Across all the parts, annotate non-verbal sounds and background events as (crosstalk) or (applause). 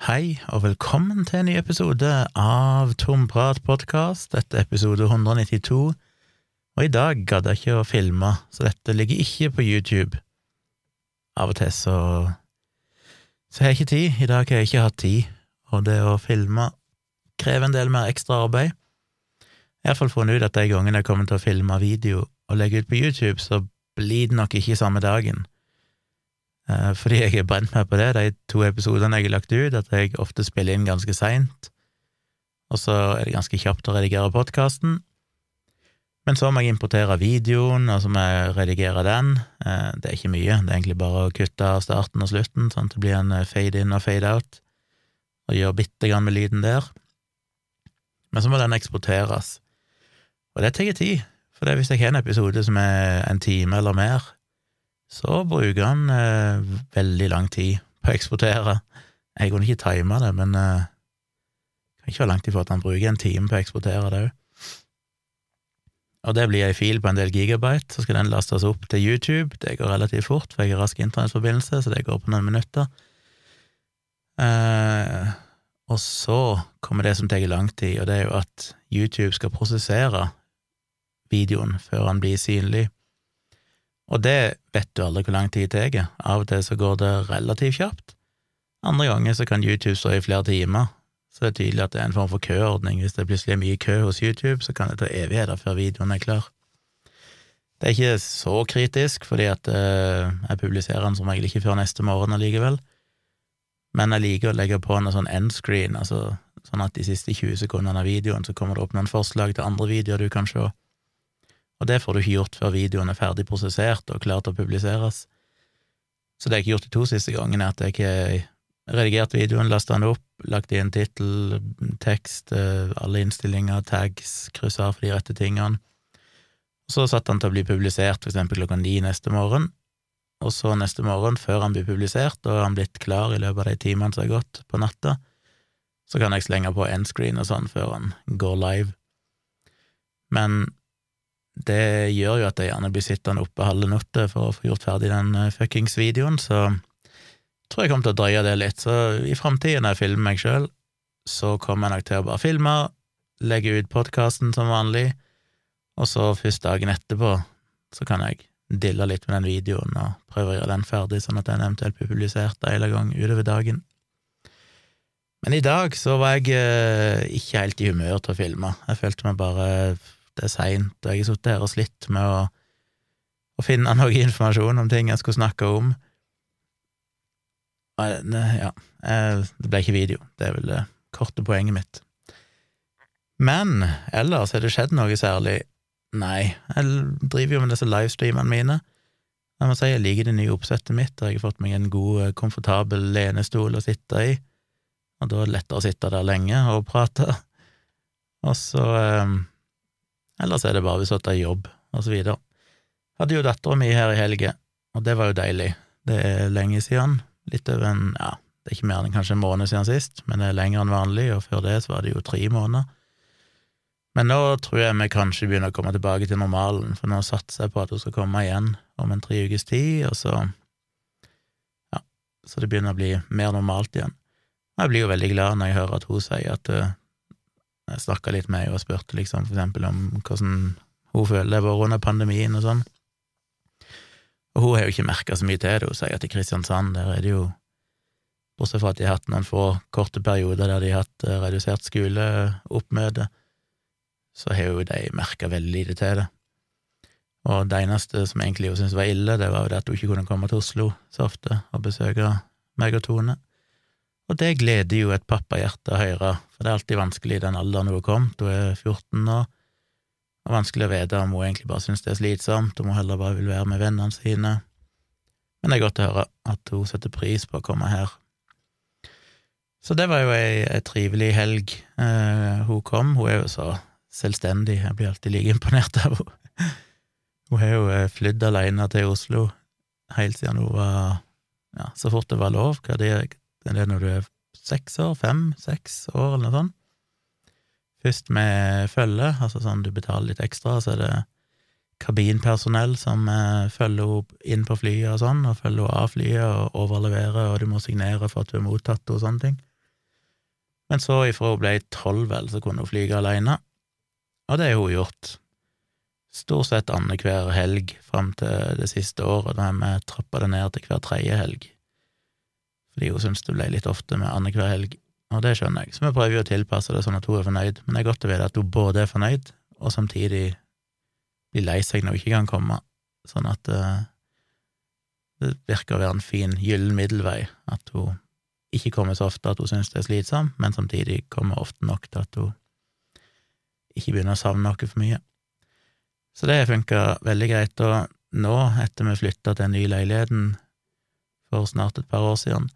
Hei, og velkommen til en ny episode av Tomprat podkast. Dette er episode 192, og i dag gadd jeg ikke å filme, så dette ligger ikke på YouTube. Av og til så så har jeg ikke tid. I dag har jeg ikke hatt tid, og det å filme krever en del mer ekstra arbeid. Jeg har iallfall funnet ut at de gangene jeg kommer til å filme video og legge ut på YouTube, så blir det nok ikke samme dagen. Eh, fordi jeg har brent meg på det, de to episodene jeg har lagt ut, at jeg ofte spiller inn ganske seint, og så er det ganske kjapt å redigere podkasten. Men så må jeg importere videoen, og så må jeg redigere den. Eh, det er ikke mye, det er egentlig bare å kutte starten og slutten, sånn at det blir en eh, fade in og fade out, og gjøre bitte grann med lyden der. Men så må den eksporteres, og det tar tid, for hvis jeg har en episode som er en time eller mer, så bruker han eh, veldig lang tid på å eksportere. Jeg kunne ikke time det, men eh, kan ikke være langt ifra at han bruker en time på å eksportere det òg. Og det blir ei fil på en del gigabyte, så skal den lastes opp til YouTube. Det går relativt fort, for jeg har rask internettforbindelse, så det går på noen minutter. Eh, og så kommer det som tar lang tid, og det er jo at YouTube skal prosessere videoen før han blir synlig. Og det vet du aldri hvor lang tid det tar. Av og til så går det relativt kjapt. Andre ganger så kan YouTube stå i flere timer, så det er tydelig at det er en form for køordning. Hvis det plutselig er mye kø hos YouTube, så kan det ta evigheter før videoen er klar. Det er ikke så kritisk, fordi at uh, jeg publiserer den som regel ikke før neste morgen allikevel, men jeg liker å legge på en sånn endscreen, altså sånn at de siste 20 sekundene av videoen så kommer det opp noen forslag til andre videoer du kan se og det får du ikke gjort før videoen er ferdig prosessert og klar til å publiseres. Så det jeg ikke gjort de to siste gangene, er at jeg ikke redigert videoen, lasta den opp, lagt inn tittel, tekst, eh, alle innstillinger, tags, kryssa for de rette tingene. Så satt han til å bli publisert for eksempel klokka ni neste morgen, og så neste morgen, før han blir publisert, og han blitt klar i løpet av de timene som har gått på natta, så kan jeg slenge på endscreen og sånn før han går live. Men det gjør jo at jeg gjerne blir sittende oppe halve natta for å få gjort ferdig den eh, fuckings videoen, så tror jeg kommer til å drøye det litt. Så i framtida, når jeg filmer meg sjøl, så kommer jeg nok til å bare filme, legge ut podkasten som vanlig, og så først dagen etterpå så kan jeg dille litt med den videoen og prøve å gjøre den ferdig, sånn at den eventuelt blir publisert en eller gang utover dagen. Men i dag så var jeg eh, ikke helt i humør til å filme. Jeg følte meg bare det er seint, og jeg har sittet her og slitt med å, å, finne (laughs) noe informasjon om ting jeg skulle snakke om. Ja, det ble ikke video, det er vel det korte poenget mitt. Men ellers har det skjedd noe særlig. Nei, jeg driver jo med disse livestreamene mine. Jeg må si jeg liker det nye oppsettet mitt, og jeg har fått meg en god, komfortabel lenestol å sitte i, og da er det lettere å sitte der lenge og prate. Og så eh, Ellers er det bare hvis du har jobb, og så videre. Hadde jo dattera mi her i helga, og det var jo deilig. Det er lenge siden. Litt over en ja, det er ikke mer enn kanskje en måned siden sist, men det er lenger enn vanlig, og før det så var det jo tre måneder. Men nå tror jeg vi kanskje begynner å komme tilbake til normalen, for nå satser jeg på at hun skal komme igjen om en tre ukes tid, og så ja, så det begynner å bli mer normalt igjen. Og jeg blir jo veldig glad når jeg hører at hun sier at uh, jeg snakka litt med henne og spurte liksom for eksempel om hvordan hun føler det var under pandemien og sånn. Og hun har jo ikke merka så mye til det. Hun sier at i Kristiansand der er det jo Bortsett fra at de har hatt noen få korte perioder der de har hatt eh, redusert skoleoppmøte, så har jo de merka veldig lite til det. Og det eneste som egentlig hun syntes var ille, det var jo det at hun ikke kunne komme til Oslo så ofte og besøke meg og Tone. Og det gleder jo et pappahjerte å høre, for det er alltid vanskelig i den alderen hun er kommet, hun er 14 nå, og vanskelig å vite om hun egentlig bare synes det er slitsomt, om hun heller bare vil være med vennene sine. Men det er godt å høre at hun setter pris på å komme her. Så det var jo ei, ei trivelig helg. Eh, hun kom, hun er jo så selvstendig, jeg blir alltid like imponert av henne. Hun har jo eh, flydd alene til Oslo helt siden hun var ja, så fort det var lov. Hva det, det er når du er seks år, fem, seks år, eller noe sånt. Først med følge, altså sånn du betaler litt ekstra, så er det kabinpersonell som eh, følger henne inn på flyet og sånn, og følger henne av flyet og overleverer, og du må signere for at du er mottatt og sånne ting. Men så, ifra hun ble tolv, vel, så kunne hun flyge alene, og det har hun gjort. Stort sett annenhver helg fram til det siste året, da vi trappa det ned til hver tredje helg. Fordi hun ble litt ofte med annenhver helg, og det skjønner jeg. Så vi prøver jo å tilpasse det sånn at hun er fornøyd, men det er godt å vite at hun både er fornøyd, og samtidig blir lei seg når hun ikke kan komme, sånn at uh, det virker å være en fin gyllen middelvei, at hun ikke kommer så ofte at hun syns det er slitsomt, men samtidig kommer ofte nok til at hun ikke begynner å savne noe for mye. Så det funka veldig greit, og nå, etter vi flytta til den nye leiligheten for snart et par år siden,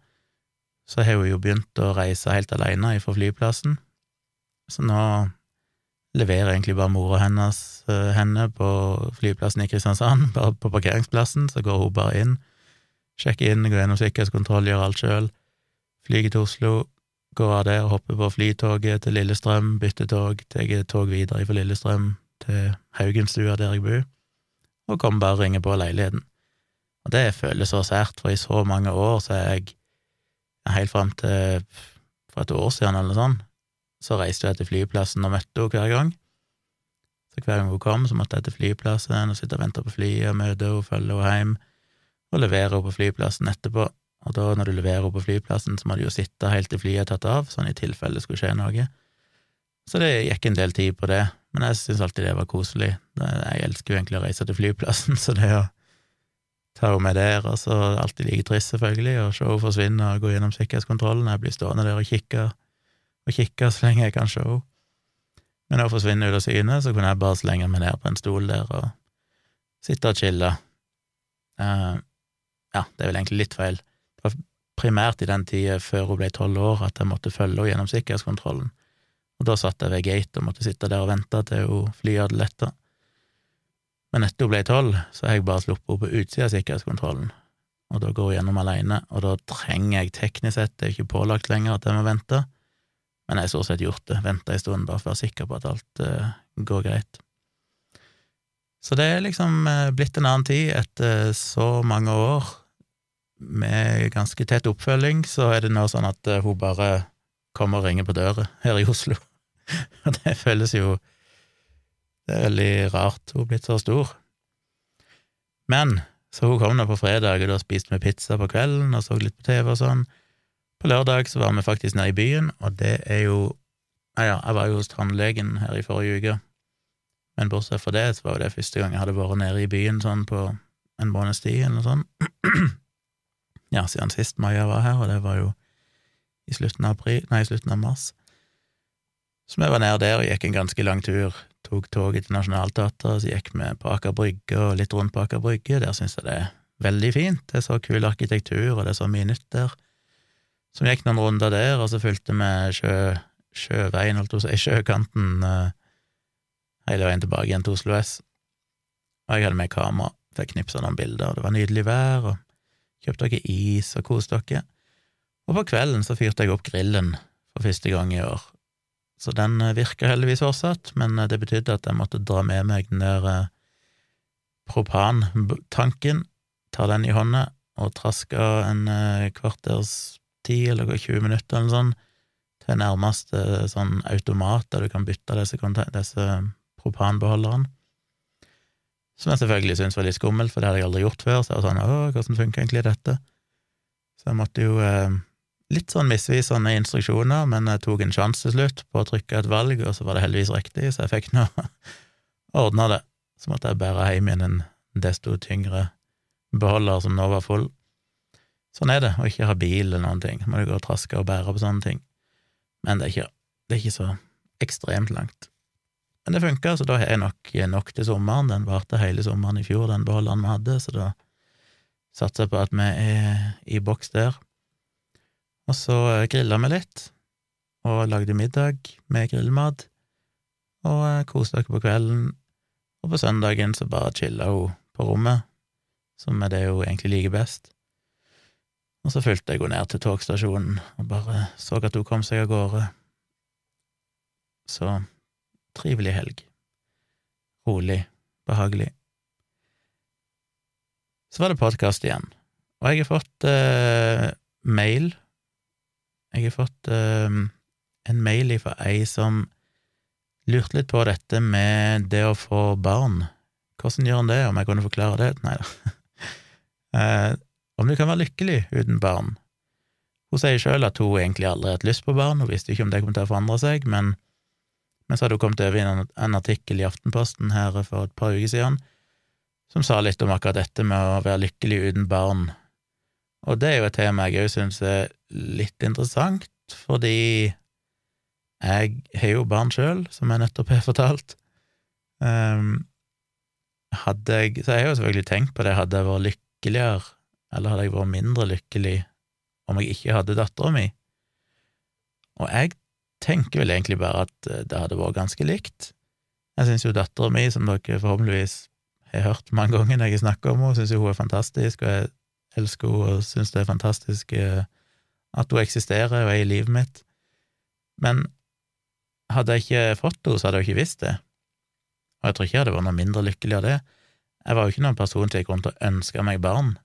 så har hun jo begynt å reise helt alene fra flyplassen, så nå leverer egentlig bare mora hennes uh, henne på flyplassen i Kristiansand, (laughs) bare på parkeringsplassen, så går hun bare inn, sjekker inn, går gjennom sikkerhetskontroll, gjør alt sjøl, flyger til Oslo, går av der, hopper på flytoget til Lillestrøm, bytter tog, tar tog videre fra Lillestrøm til Haugenstua, der jeg bor, og kommer bare og ringer på leiligheten. Og det føles så sært, for i så mange år så er jeg, helt fram til for et år siden eller noe sånt, så reiste jeg til flyplassen og møtte henne hver gang. Så hver gang hun kom, så måtte jeg til flyplassen og sitte og vente på flyet møte henne, følge henne hjem og levere henne på flyplassen etterpå. Og da, når du leverer henne på flyplassen, så må du jo sitte helt til flyet er tatt av, sånn i tilfelle det skulle skje noe. Så det gikk en del tid på det, men jeg syns alltid det var koselig. Jeg elsker jo egentlig å reise til flyplassen, (laughs) så det å ta henne med der, og så alltid like trist, selvfølgelig, og se henne forsvinne og gå gjennom sikkerhetskontrollen. Jeg blir stående der og kikke og kikke så lenge jeg kan se henne. Men når hun forsvinner ut av syne, så kunne jeg bare slenge meg ned på en stol der og sitte og chille. Uh, ja, det er vel egentlig litt feil. Det var primært i den tida før hun ble tolv år at jeg måtte følge henne gjennom sikkerhetskontrollen, og da satt jeg ved gate og måtte sitte der og vente til hun flyet hadde letta. Etter hun ble tolv, så har jeg bare sluppet henne på utsida av sikkerhetskontrollen, og da går hun gjennom alene, og da trenger jeg teknisk sett, det er ikke pålagt lenger at jeg må vente, men jeg har stort sett gjort det, venta en stund bare for å være sikker på at alt uh, går greit. Så det er liksom uh, blitt en annen tid etter så mange år med ganske tett oppfølging, så er det nå sånn at uh, hun bare kommer og ringer på døra her i Oslo. (laughs) Og det føles jo Det er veldig rart, hun er blitt så stor. Men så hun kom nå på fredag, og da spiste vi pizza på kvelden og så litt på TV og sånn. På lørdag så var vi faktisk nede i byen, og det er jo Ja, ja, jeg var jo hos tannlegen her i forrige uke, men bortsett fra det så var jo det første gang jeg hadde vært nede i byen sånn på en måneds tid eller noe (clears throat) ja, siden sist Maja var her, og det var jo i slutten av april, nei, i slutten av mars. Så vi var nede der og gikk en ganske lang tur. Tok toget til Nationaltheatret, så gikk vi på Aker Brygge og litt rundt på Aker Brygge. Der syns jeg det er veldig fint. Det er så kul arkitektur, og det er så mye nytt der. Så vi gikk noen runder der, og så fulgte vi sjø, sjøveien, holdt jeg på sjøkanten uh, hele veien tilbake igjen til Oslo S. Og jeg hadde med kamera, fikk knipsa noen bilder, og det var nydelig vær, og kjøpte dere is og koste dere. Og på kvelden så fyrte jeg opp grillen for første gang i år. Så den virker virka heldigvis fortsatt, men uh, det betydde at jeg måtte dra med meg den der propantanken, ta den i hånda, og traska en kvarters ti eller 20 minutter eller sånn, til nærmeste sånn automat der du kan bytte disse, disse propanbeholderne. Som jeg selvfølgelig syntes var litt skummelt, for det hadde jeg aldri gjort før. Så jeg var sånn åh, hvordan funker egentlig dette? Så jeg måtte jo eh, Litt sånn misvisende instruksjoner, men jeg tok en sjanse til slutt på å trykke et valg, og så var det heldigvis riktig, så jeg fikk nå (laughs) ordna det. Så måtte jeg bære hjem igjen en desto tyngre beholder som nå var full. Sånn er det, å ikke ha bil eller noen ting. Må du gå og traske og bære på sånne ting. Men det er ikke, det er ikke så ekstremt langt. Men det funka, så da har jeg nok nok til sommeren. Den varte hele sommeren i fjor, den beholderen vi hadde, så da satser jeg på at vi er i boks der. Og så grilla vi litt, og lagde middag med grillmat, og koste dere på kvelden. Og på søndagen så bare chilla hun på rommet, som er det hun egentlig liker best. Og så fulgte jeg henne ned til togstasjonen og bare så at hun kom seg av gårde. Så trivelig helg. Rolig, behagelig. Så var det podkast igjen, og jeg har fått eh, mail. Jeg har fått eh, en mail fra ei som lurte litt på dette med det å få barn. Hvordan gjør en det, om jeg kunne forklare det? Nei da. (laughs) eh, om du kan være lykkelig uten barn. Hun sier sjøl at hun egentlig aldri har hatt lyst på barn, hun visste ikke om det kom til å forandre seg, men, men så hadde hun kommet over en, en artikkel i Aftenposten her for et par uker siden som sa litt om akkurat dette med å være lykkelig uten barn. Og det er jo et tema jeg òg syns er litt interessant, fordi jeg har jo barn sjøl, som jeg nettopp har fortalt. Um, hadde jeg Så jeg har jo selvfølgelig tenkt på det, hadde jeg vært lykkeligere, eller hadde jeg vært mindre lykkelig om jeg ikke hadde dattera mi? Og jeg tenker vel egentlig bare at eh, det hadde vært ganske likt. Jeg syns jo dattera mi, som dere forhåpentligvis har hørt mange ganger når jeg snakker om henne, syns jo hun er fantastisk, og jeg elsker henne og syns det er fantastisk eh, at hun eksisterer og er i livet mitt. Men hadde jeg ikke fått henne, så hadde jeg ikke visst det. Og jeg tror ikke jeg hadde vært noe mindre lykkelig av det. Jeg var jo ikke noen person til jeg kom til å ønske meg barn,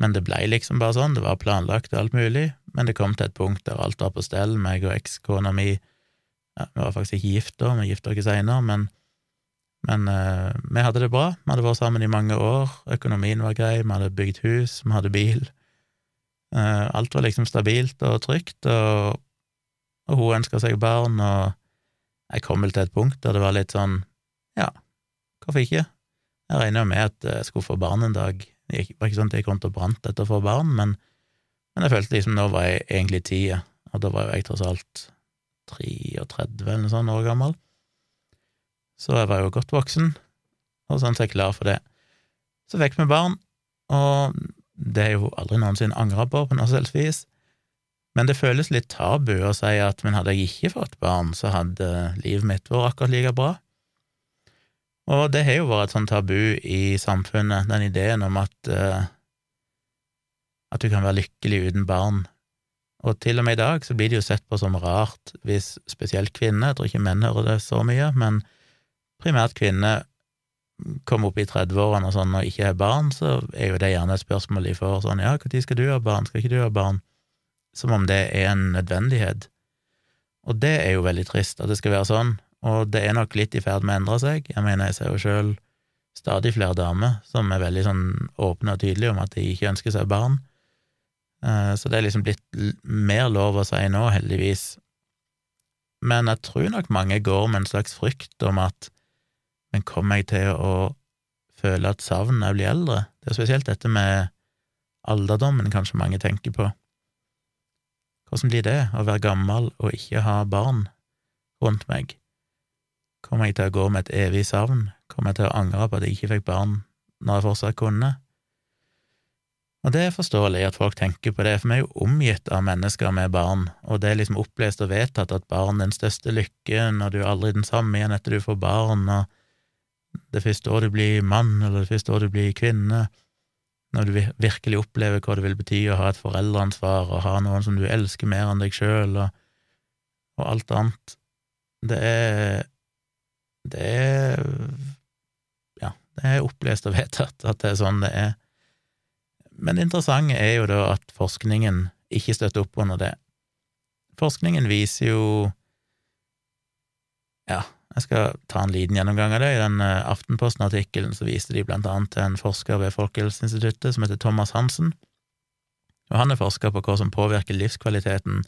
men det blei liksom bare sånn, det var planlagt og alt mulig, men det kom til et punkt der alt var på stell, meg og ekskona mi ja, Vi var faktisk ikke gift da, vi gifta oss seinere, men men uh, vi hadde det bra. Vi hadde vært sammen i mange år. Økonomien var grei, vi hadde bygd hus, vi hadde bil. Uh, alt var liksom stabilt og trygt, og, og hun ønska seg barn, og jeg kom vel til et punkt der det var litt sånn, ja, hvorfor ikke? Jeg regna med at jeg skulle få barn en dag. Det var ikke sånn at jeg kom til å brant etter å få barn, men, men, jeg følte liksom nå var jeg egentlig tida, og da var jo jeg tross alt 33 eller noe sånt år gammel. Så jeg var jo godt voksen, og sånn så jeg klar for det. Så fikk vi barn, og det er jo aldri noensinne angra på på noe selvs men det føles litt tabu å si at men hadde jeg ikke fått barn, så hadde livet mitt vært akkurat like bra. Og det har jo vært et sånt tabu i samfunnet, den ideen om at uh, at du kan være lykkelig uten barn. Og til og med i dag så blir det jo sett på som rart hvis spesielt kvinner, jeg tror ikke menn hører det så mye, men primært kvinner kommer opp i 30-årene og sånn og ikke har barn, så er jo det gjerne et spørsmål de får sånn ja, når skal du ha barn, skal ikke du ha barn? Som om det er en nødvendighet. Og det er jo veldig trist at det skal være sånn, og det er nok litt i ferd med å endre seg. Jeg mener, jeg ser jo sjøl stadig flere damer som er veldig sånn åpne og tydelige om at de ikke ønsker seg barn. Eh, så det er liksom blitt mer lov å si nå, heldigvis. Men jeg tror nok mange går med en slags frykt om at men kommer jeg til å føle et savn når jeg blir eldre? Det er spesielt dette med alderdommen kanskje mange tenker på. Hvordan blir det å være gammel og ikke ha barn rundt meg? Kommer jeg til å gå med et evig savn? Kommer jeg til å angre på at jeg ikke fikk barn når jeg fortsatt kunne? Og det er forståelig at folk tenker på det, for vi er jo omgitt av mennesker med barn, og det er liksom opplest og vedtatt at barn er den største lykken, og du er aldri den samme igjen etter du får barn, og det første året du blir mann, eller det første året du blir kvinne, når du virkelig opplever hva det vil bety å ha et foreldreansvar og ha noen som du elsker mer enn deg sjøl, og, og, alt annet. Det er Det er Ja, det er opplest og (laughs) vedtatt at det er sånn det er. Men det interessante er jo da at forskningen ikke støtter opp under det. Forskningen viser jo ja, jeg skal ta en liten gjennomgang av det. I den eh, Aftenposten-artikkelen så viste de blant annet til en forsker ved Folkehelseinstituttet som heter Thomas Hansen, og han er forsker på hva som påvirker livskvaliteten,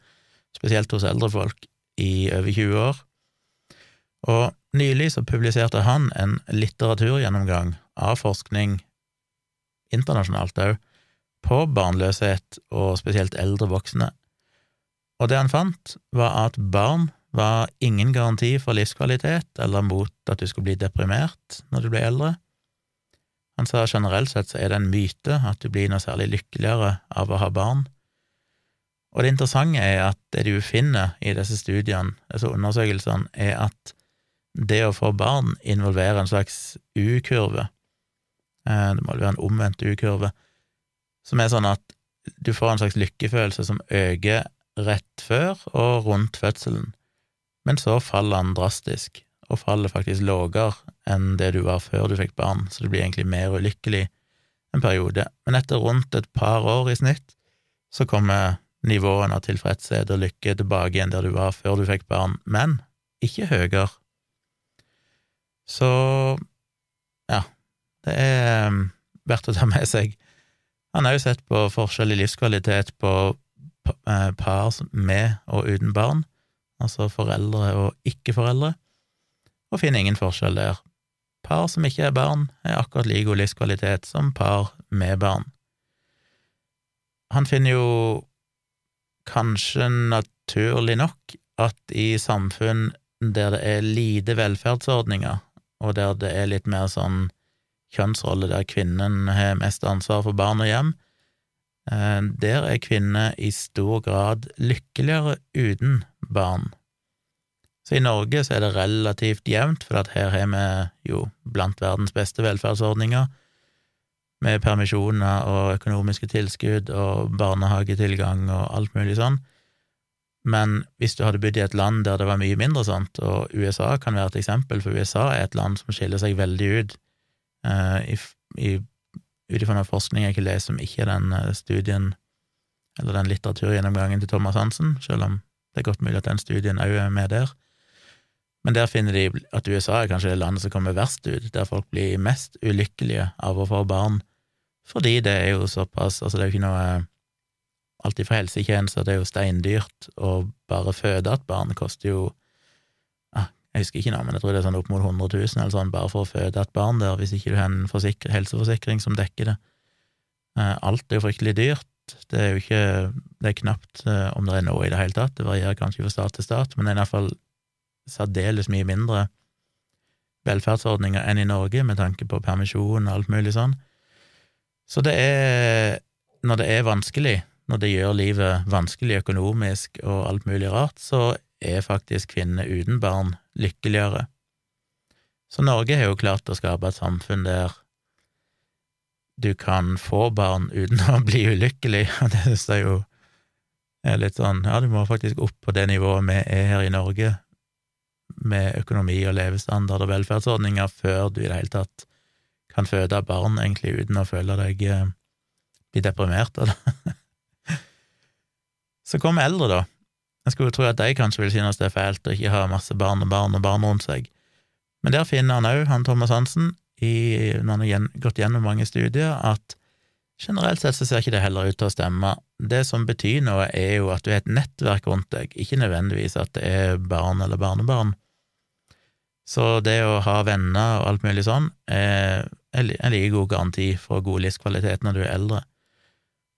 spesielt hos eldre folk, i over 20 år. Og nylig så publiserte han en litteraturgjennomgang av forskning, internasjonalt òg, på barnløshet og spesielt eldre voksne. Og det han fant, var at barn var ingen garanti for livskvalitet eller mot at du skulle bli deprimert når du ble eldre. Han sa generelt sett så er det en myte at du blir noe særlig lykkeligere av å ha barn. Og det interessante er at det du finner i disse studiene, disse undersøkelsene, er at det å få barn involverer en slags U-kurve. Eh, det må være en omvendt U-kurve, som er sånn at du får en slags lykkefølelse som øker rett før og rundt fødselen men så faller han drastisk, og faller faktisk lavere enn det du var før du fikk barn, så du blir egentlig mer ulykkelig en periode. Men etter rundt et par år i snitt så kommer nivåene av tilfredshet og lykke tilbake igjen der du var før du fikk barn, men ikke høyere. Så ja, det er um, verdt å ta med seg. Han har jo sett på forskjell i livskvalitet på eh, par med og uten barn, altså foreldre og ikke-foreldre, og finner ingen forskjell der. Par som ikke er barn, er akkurat like god livskvalitet som par med barn. Han finner jo kanskje naturlig nok at i samfunn der det er lite velferdsordninger, og der det er litt mer sånn kjønnsrolle der kvinnen har mest ansvar for barn og hjem, der er kvinner i stor grad lykkeligere uten barn. Så i Norge så er det relativt jevnt, for her har vi jo blant verdens beste velferdsordninger, med permisjoner og økonomiske tilskudd og barnehagetilgang og alt mulig sånn. Men hvis du hadde bodd i et land der det var mye mindre sånt, og USA kan være et eksempel, for USA er et land som skiller seg veldig ut uh, ut ifra den forskning jeg ikke leser som ikke er den uh, studien eller den litteraturgjennomgangen til Thomas Hansen, selv om det er godt mulig at den studien òg er med der. Men der finner de at USA er kanskje det landet som kommer verst ut, der folk blir mest ulykkelige av å få barn, fordi det er jo såpass Altså, det er jo ikke noe Alt fra helsetjenester, det er jo steindyrt, å bare føde et barn koster jo Jeg husker ikke nå, men jeg tror det er sånn opp mot 100 000 eller sånn bare for å føde et barn der, hvis ikke du har en helseforsikring som dekker det. Eh, alt er jo fryktelig dyrt. Det er jo ikke Det er knapt eh, om det er noe i det hele tatt, det varierer kanskje fra stat til stat, men det er iallfall særdeles mye mindre velferdsordninger enn i Norge, med tanke på permisjon og alt mulig sånn. Så det er Når det er vanskelig, når det gjør livet vanskelig økonomisk og alt mulig rart, så er faktisk kvinner uten barn lykkeligere. Så Norge har jo klart å skape et samfunn der du kan få barn uten å bli ulykkelig, (laughs) og det synes jeg jo er litt sånn Ja, du må faktisk opp på det nivået vi er her i Norge, med økonomi og levestandard og velferdsordninger før du i det hele tatt kan føde barn, egentlig, uten å føle deg eh, bli deprimert av det. (laughs) Så kom eldre, da. Jeg skulle tro at de kanskje vil synes det er fælt å ikke ha masse barn og barn og barn rundt seg, men der finner han òg, han Thomas Hansen, i, når han har gått gjennom mange studier, at generelt sett så ser ikke det heller ut til å stemme. Det som betyr noe, er jo at du har et nettverk rundt deg, ikke nødvendigvis at det er barn eller barnebarn. Så det å ha venner og alt mulig sånn er en like god garanti for god livskvalitet når du er eldre.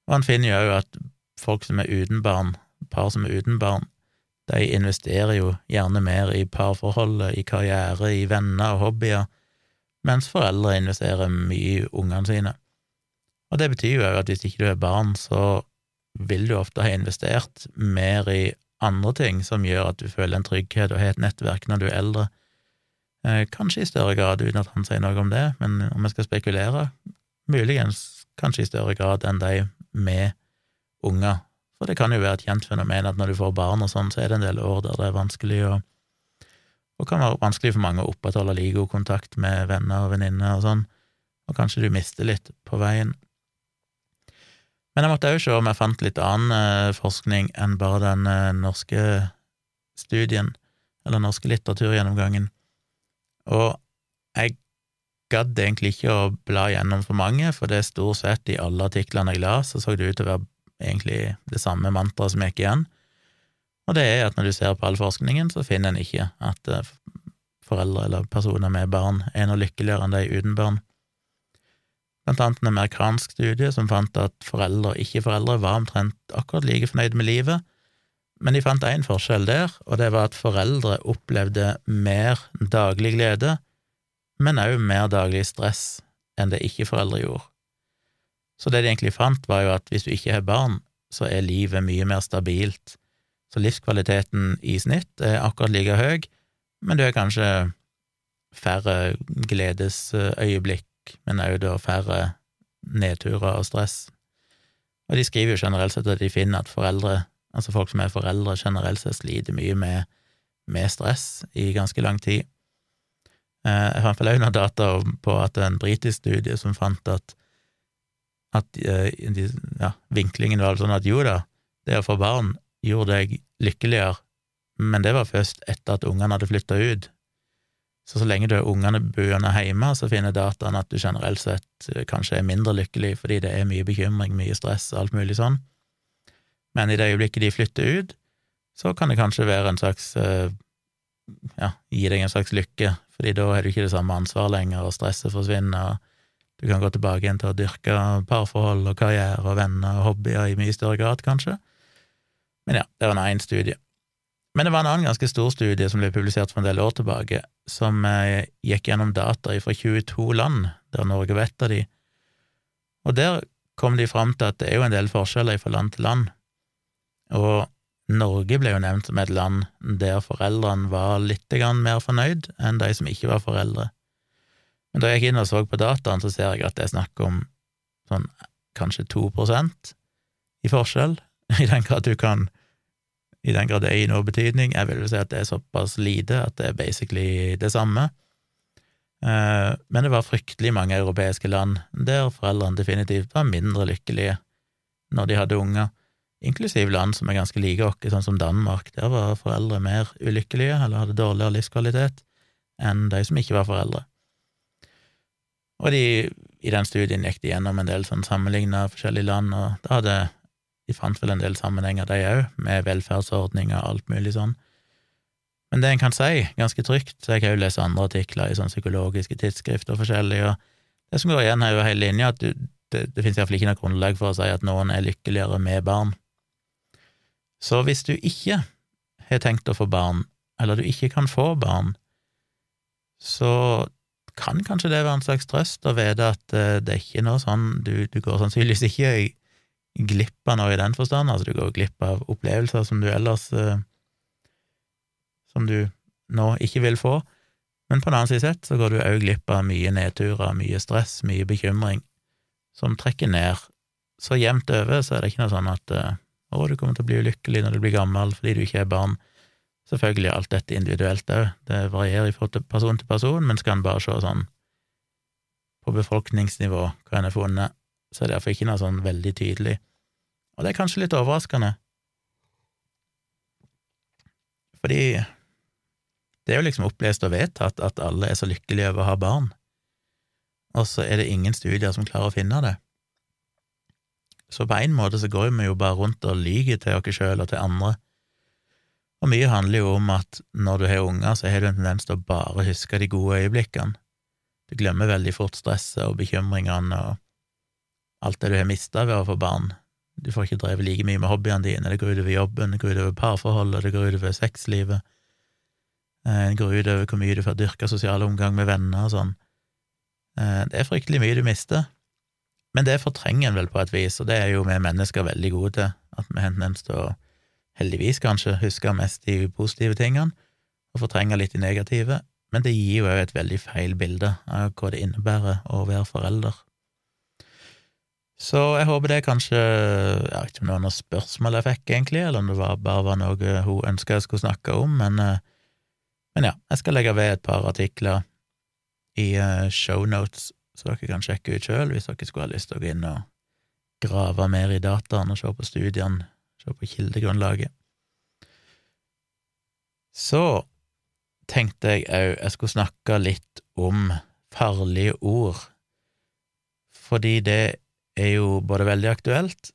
Og han finner jo òg at folk som er uten barn, par som er uten barn, de investerer jo gjerne mer i parforholdet, i karriere, i venner og hobbyer, mens foreldre investerer mye i ungene sine. Og det betyr jo at hvis ikke du er barn, så vil du ofte ha investert mer i andre ting som gjør at du føler en trygghet og har et nettverk når du er eldre, Eh, kanskje i større grad, uten at han sier noe om det, men om jeg skal spekulere, muligens kanskje i større grad enn de med unger. For det kan jo være et kjent fenomen at når du får barn og sånn, så er det en del år der det er vanskelig å og kan være vanskelig for mange å opprettholde like god kontakt med venner og venninner og sånn, og kanskje du mister litt på veien. Men jeg måtte òg se om jeg fant litt annen eh, forskning enn bare den eh, norske studien, eller norske litteraturgjennomgangen. Og jeg gadd egentlig ikke å bla gjennom for mange, for det er stort sett i alle artiklene jeg la, så så det ut til å være egentlig det samme mantraet som gikk igjen, og det er at når du ser på all forskningen, så finner en ikke at eh, foreldre eller personer med barn er noe lykkeligere enn de uten barn. Blant annet en amerikansk studie som fant at foreldre og ikke-foreldre var omtrent akkurat like fornøyd med livet, men de fant én forskjell der, og det var at foreldre opplevde mer daglig glede, men òg mer daglig stress enn det ikke-foreldre gjorde. Så det de egentlig fant, var jo at hvis du ikke har barn, så er livet mye mer stabilt. Så livskvaliteten i snitt er akkurat like høy, men du har kanskje færre gledesøyeblikk, men òg da færre nedturer og stress. Og de skriver jo generelt sett at de finner at foreldre Altså folk som er foreldre generelt sett sliter mye med, med stress i ganske lang tid. Jeg fant vel òg noen data på at en britisk studie som fant at, at eh, ja, vinklingen var sånn at jo da, det å få barn gjorde deg lykkeligere, men det var først etter at ungene hadde flytta ut. Så så lenge du har ungene boende hjemme, så finner dataen at du generelt sett eh, kanskje er mindre lykkelig fordi det er mye bekymring, mye stress og alt mulig sånn. Men i det øyeblikket de flytter ut, så kan det kanskje være en slags eh, ja, gi deg en slags lykke, fordi da har du ikke det samme ansvaret lenger, og stresset forsvinner, og du kan gå tilbake igjen til å dyrke parforhold og karriere og venner og hobbyer i mye større grad, kanskje. Men ja, det var nå én studie. Men det var en annen ganske stor studie som ble publisert for en del år tilbake, som eh, gikk gjennom data fra 22 land, der Norge var et av de, og der kom de fram til at det er jo en del forskjeller fra land til land, og Norge ble jo nevnt som et land der foreldrene var litt mer fornøyd enn de som ikke var foreldre. Men da jeg gikk inn og så på dataen, så ser jeg at det er snakk om sånn kanskje to prosent i forskjell, (laughs) i den grad du kan i den grad det gir noe betydning. Jeg vil jo si at det er såpass lite at det er basically det samme. Eh, men det var fryktelig mange europeiske land der foreldrene definitivt var mindre lykkelige når de hadde unger, inklusiv land som er ganske like oss, sånn som Danmark. Der var foreldre mer ulykkelige eller hadde dårligere livskvalitet enn de som ikke var foreldre. Og de, i den studien gikk de gjennom en del sånn sammenligna forskjellige land, og da hadde de fant vel en del sammenhenger, de òg, med velferdsordninger og alt mulig sånn. Men det en kan si, ganske trygt, så jeg kan jo lese andre artikler i sånn psykologiske tidsskrifter og forskjellig, og det som går igjen, er jo hele linja at du, det, det finnes iallfall ikke noe grunnlag for å si at noen er lykkeligere med barn. Så hvis du ikke har tenkt å få barn, eller du ikke kan få barn, så kan kanskje det være en slags trøst å vite at eh, det er ikke noe sånn Du, du går sannsynligvis ikke glipp av noe i den forstand, altså du går glipp av opplevelser som du ellers eh, Som du nå ikke vil få, men på den annen side sett så går du òg glipp av mye nedturer, mye stress, mye bekymring, som trekker ned. Så jevnt over så er det ikke noe sånn at eh, å, du kommer til å bli ulykkelig når du blir gammel fordi du ikke er barn. Selvfølgelig er alt dette individuelt òg, det varierer fra person til person, men skal en bare se sånn på befolkningsnivå hva en har funnet, så er det derfor ikke noe sånn veldig tydelig. Og det er kanskje litt overraskende, fordi det er jo liksom opplest og vedtatt at alle er så lykkelige over å ha barn, og så er det ingen studier som klarer å finne det. Så på en måte så går vi jo bare rundt og lyver til oss sjøl og til andre, og mye handler jo om at når du har unger, så har du en tendens til å bare huske de gode øyeblikkene. Du glemmer veldig fort stresset og bekymringene og alt det du har mista ved å få barn. Du får ikke drevet like mye med hobbyene dine, det går utover jobben, det går utover parforholdet, det går utover sexlivet, eh, det går utover hvor mye du får dyrka sosial omgang med venner og sånn. Eh, det er fryktelig mye du mister, men det fortrenger en vel på et vis, og det er jo vi mennesker veldig gode til, at vi har tendens til å, heldigvis kanskje, huske mest de positive tingene, og fortrenge litt de negative, men det gir jo òg et veldig feil bilde av hva det innebærer å være forelder. Så jeg håper det kanskje Jeg vet ikke om det var noe spørsmål jeg fikk, egentlig, eller om det var, bare var noe hun ønska jeg skulle snakke om, men, eh, men, ja, jeg skal legge ved et par artikler i eh, shownotes, så dere kan sjekke ut sjøl hvis dere skulle ha lyst til å gå inn og grave mer i dataen og se på studiene, se på kildegrunnlaget. Så tenkte jeg òg jeg skulle snakke litt om farlige ord, fordi det er jo både veldig aktuelt,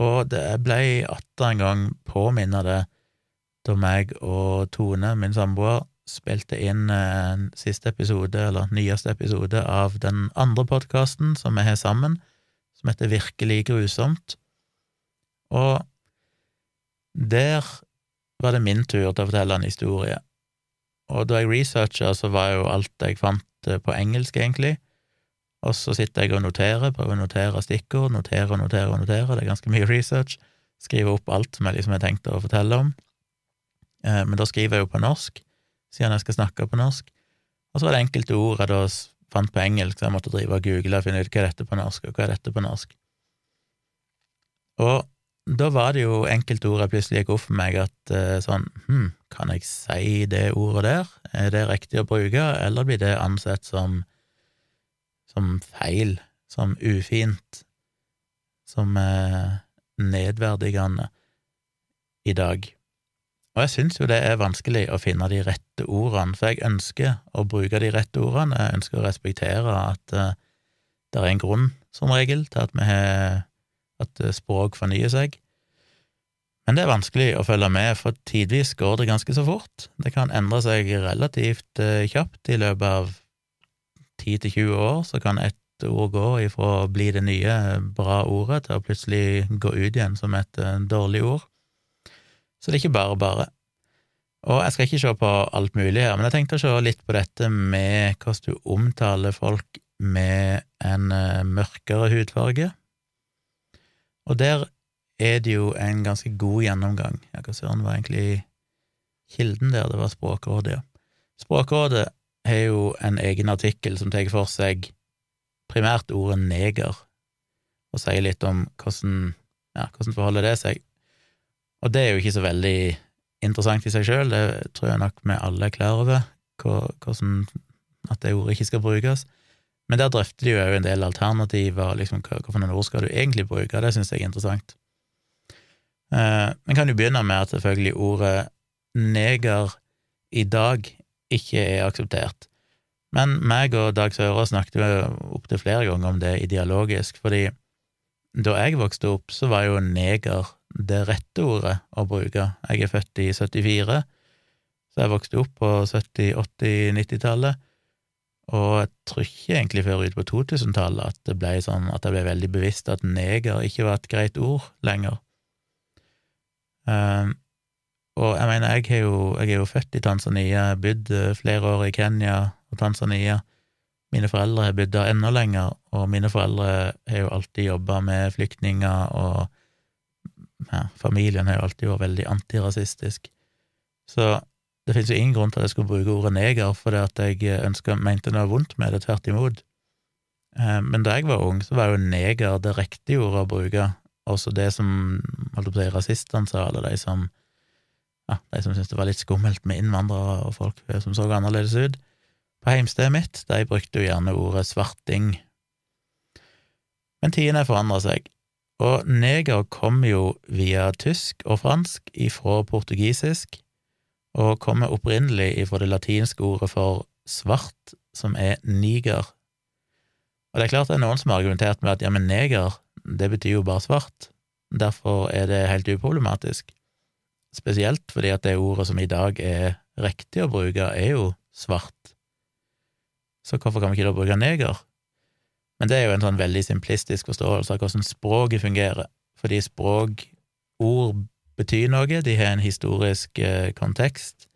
og det ble atter en gang påminna det da meg og Tone, min samboer, spilte inn en siste episode, eller nyeste episode, av den andre podkasten som vi har sammen, som heter Virkelig grusomt. Og der var det min tur til å fortelle en historie. Og da jeg researcha, så var jo alt jeg fant på engelsk, egentlig. Og så sitter jeg og noterer, prøver å notere stikkord, notere og notere og notere, det er ganske mye research. Skriver opp alt som jeg liksom har tenkt å fortelle om. Eh, men da skriver jeg jo på norsk, siden jeg skal snakke på norsk. Og så var det enkelte ord jeg da fant på engelsk, så jeg måtte drive og google og finne ut hva er dette på norsk, og hva er dette på norsk. Og da var det jo enkelte ord jeg plutselig gikk opp for meg at eh, sånn, hm, kan jeg si det ordet der, er det riktig å bruke, eller blir det ansett som som feil, som ufint, som eh, nedverdigende. i dag. Og jeg syns jo det er vanskelig å finne de rette ordene, for jeg ønsker å bruke de rette ordene, jeg ønsker å respektere at eh, det er en grunn, som regel, til at vi har at eh, språk fornyer seg. Men det er vanskelig å følge med, for tidvis går det ganske så fort. Det kan endre seg relativt uh, kjapt. I løpet av 10–20 år så kan et ord gå ifra å bli det nye, bra ordet til å plutselig gå ut igjen som et dårlig ord. Så det er ikke bare bare. Og jeg skal ikke se på alt mulig her, men jeg tenkte å se litt på dette med hvordan du omtaler folk med en eh, mørkere hudfarge. Og der er det jo en ganske god gjennomgang. Ja, hva søren var egentlig kilden der? Det var Språkrådet, ja. Språkrådet har jo en egen artikkel som tar for seg primært ordet neger, og sier litt om hvordan, ja, hvordan forholder det seg og det er jo ikke så veldig interessant i seg sjøl, det tror jeg nok vi alle er klar over, hvordan at det ordet ikke skal brukes. Men der drøfter de jo en del alternativer, liksom hvilke ord skal du egentlig bruke, det syns jeg er interessant. Uh, Vi kan jo begynne med at selvfølgelig ordet neger i dag ikke er akseptert. Men meg og Dag Søre snakket jo opptil flere ganger om det ideologisk, fordi da jeg vokste opp, så var jo neger det rette ordet å bruke. Jeg er født i 74, så jeg vokste opp på 70-, 80-, 90-tallet, og jeg tror ikke egentlig før ut på 2000-tallet at det ble sånn at jeg ble veldig bevisst at neger ikke var et greit ord lenger. Um, og jeg mener, jeg jo, jeg er jo født i Tanzania, bodd eh, flere år i Kenya og Tanzania. Mine foreldre har bodd der enda lenger, og mine foreldre har jo alltid jobba med flyktninger og ja, familien har jo alltid vært veldig antirasistisk. Så det finnes jo ingen grunn til at jeg skulle bruke ordet neger fordi at jeg ønska, mente noe vondt med det, tvert imot. Eh, men da jeg var ung, så var jo neger det riktige ordet å bruke, også det som holdt på å si rasistene sa, eller de som ja, de som syntes det var litt skummelt med innvandrere og folk som så annerledes ut. På heimstedet mitt, de brukte jo gjerne ordet svarting. Men tidene forandra seg. Og neger kom jo via tysk og fransk ifra portugisisk, og kommer opprinnelig ifra det latinske ordet for svart, som er niger. Og det er klart det er noen som har argumentert med at ja, men neger, det betyr jo bare svart, derfor er det helt uproblematisk. Spesielt fordi at det ordet som i dag er riktig å bruke, er jo svart. Så hvorfor kan vi ikke da bruke neger? Men det er jo en sånn veldig simplistisk forståelse av hvordan språket fungerer, fordi språk, ord, betyr noe, de har en historisk eh, kontekst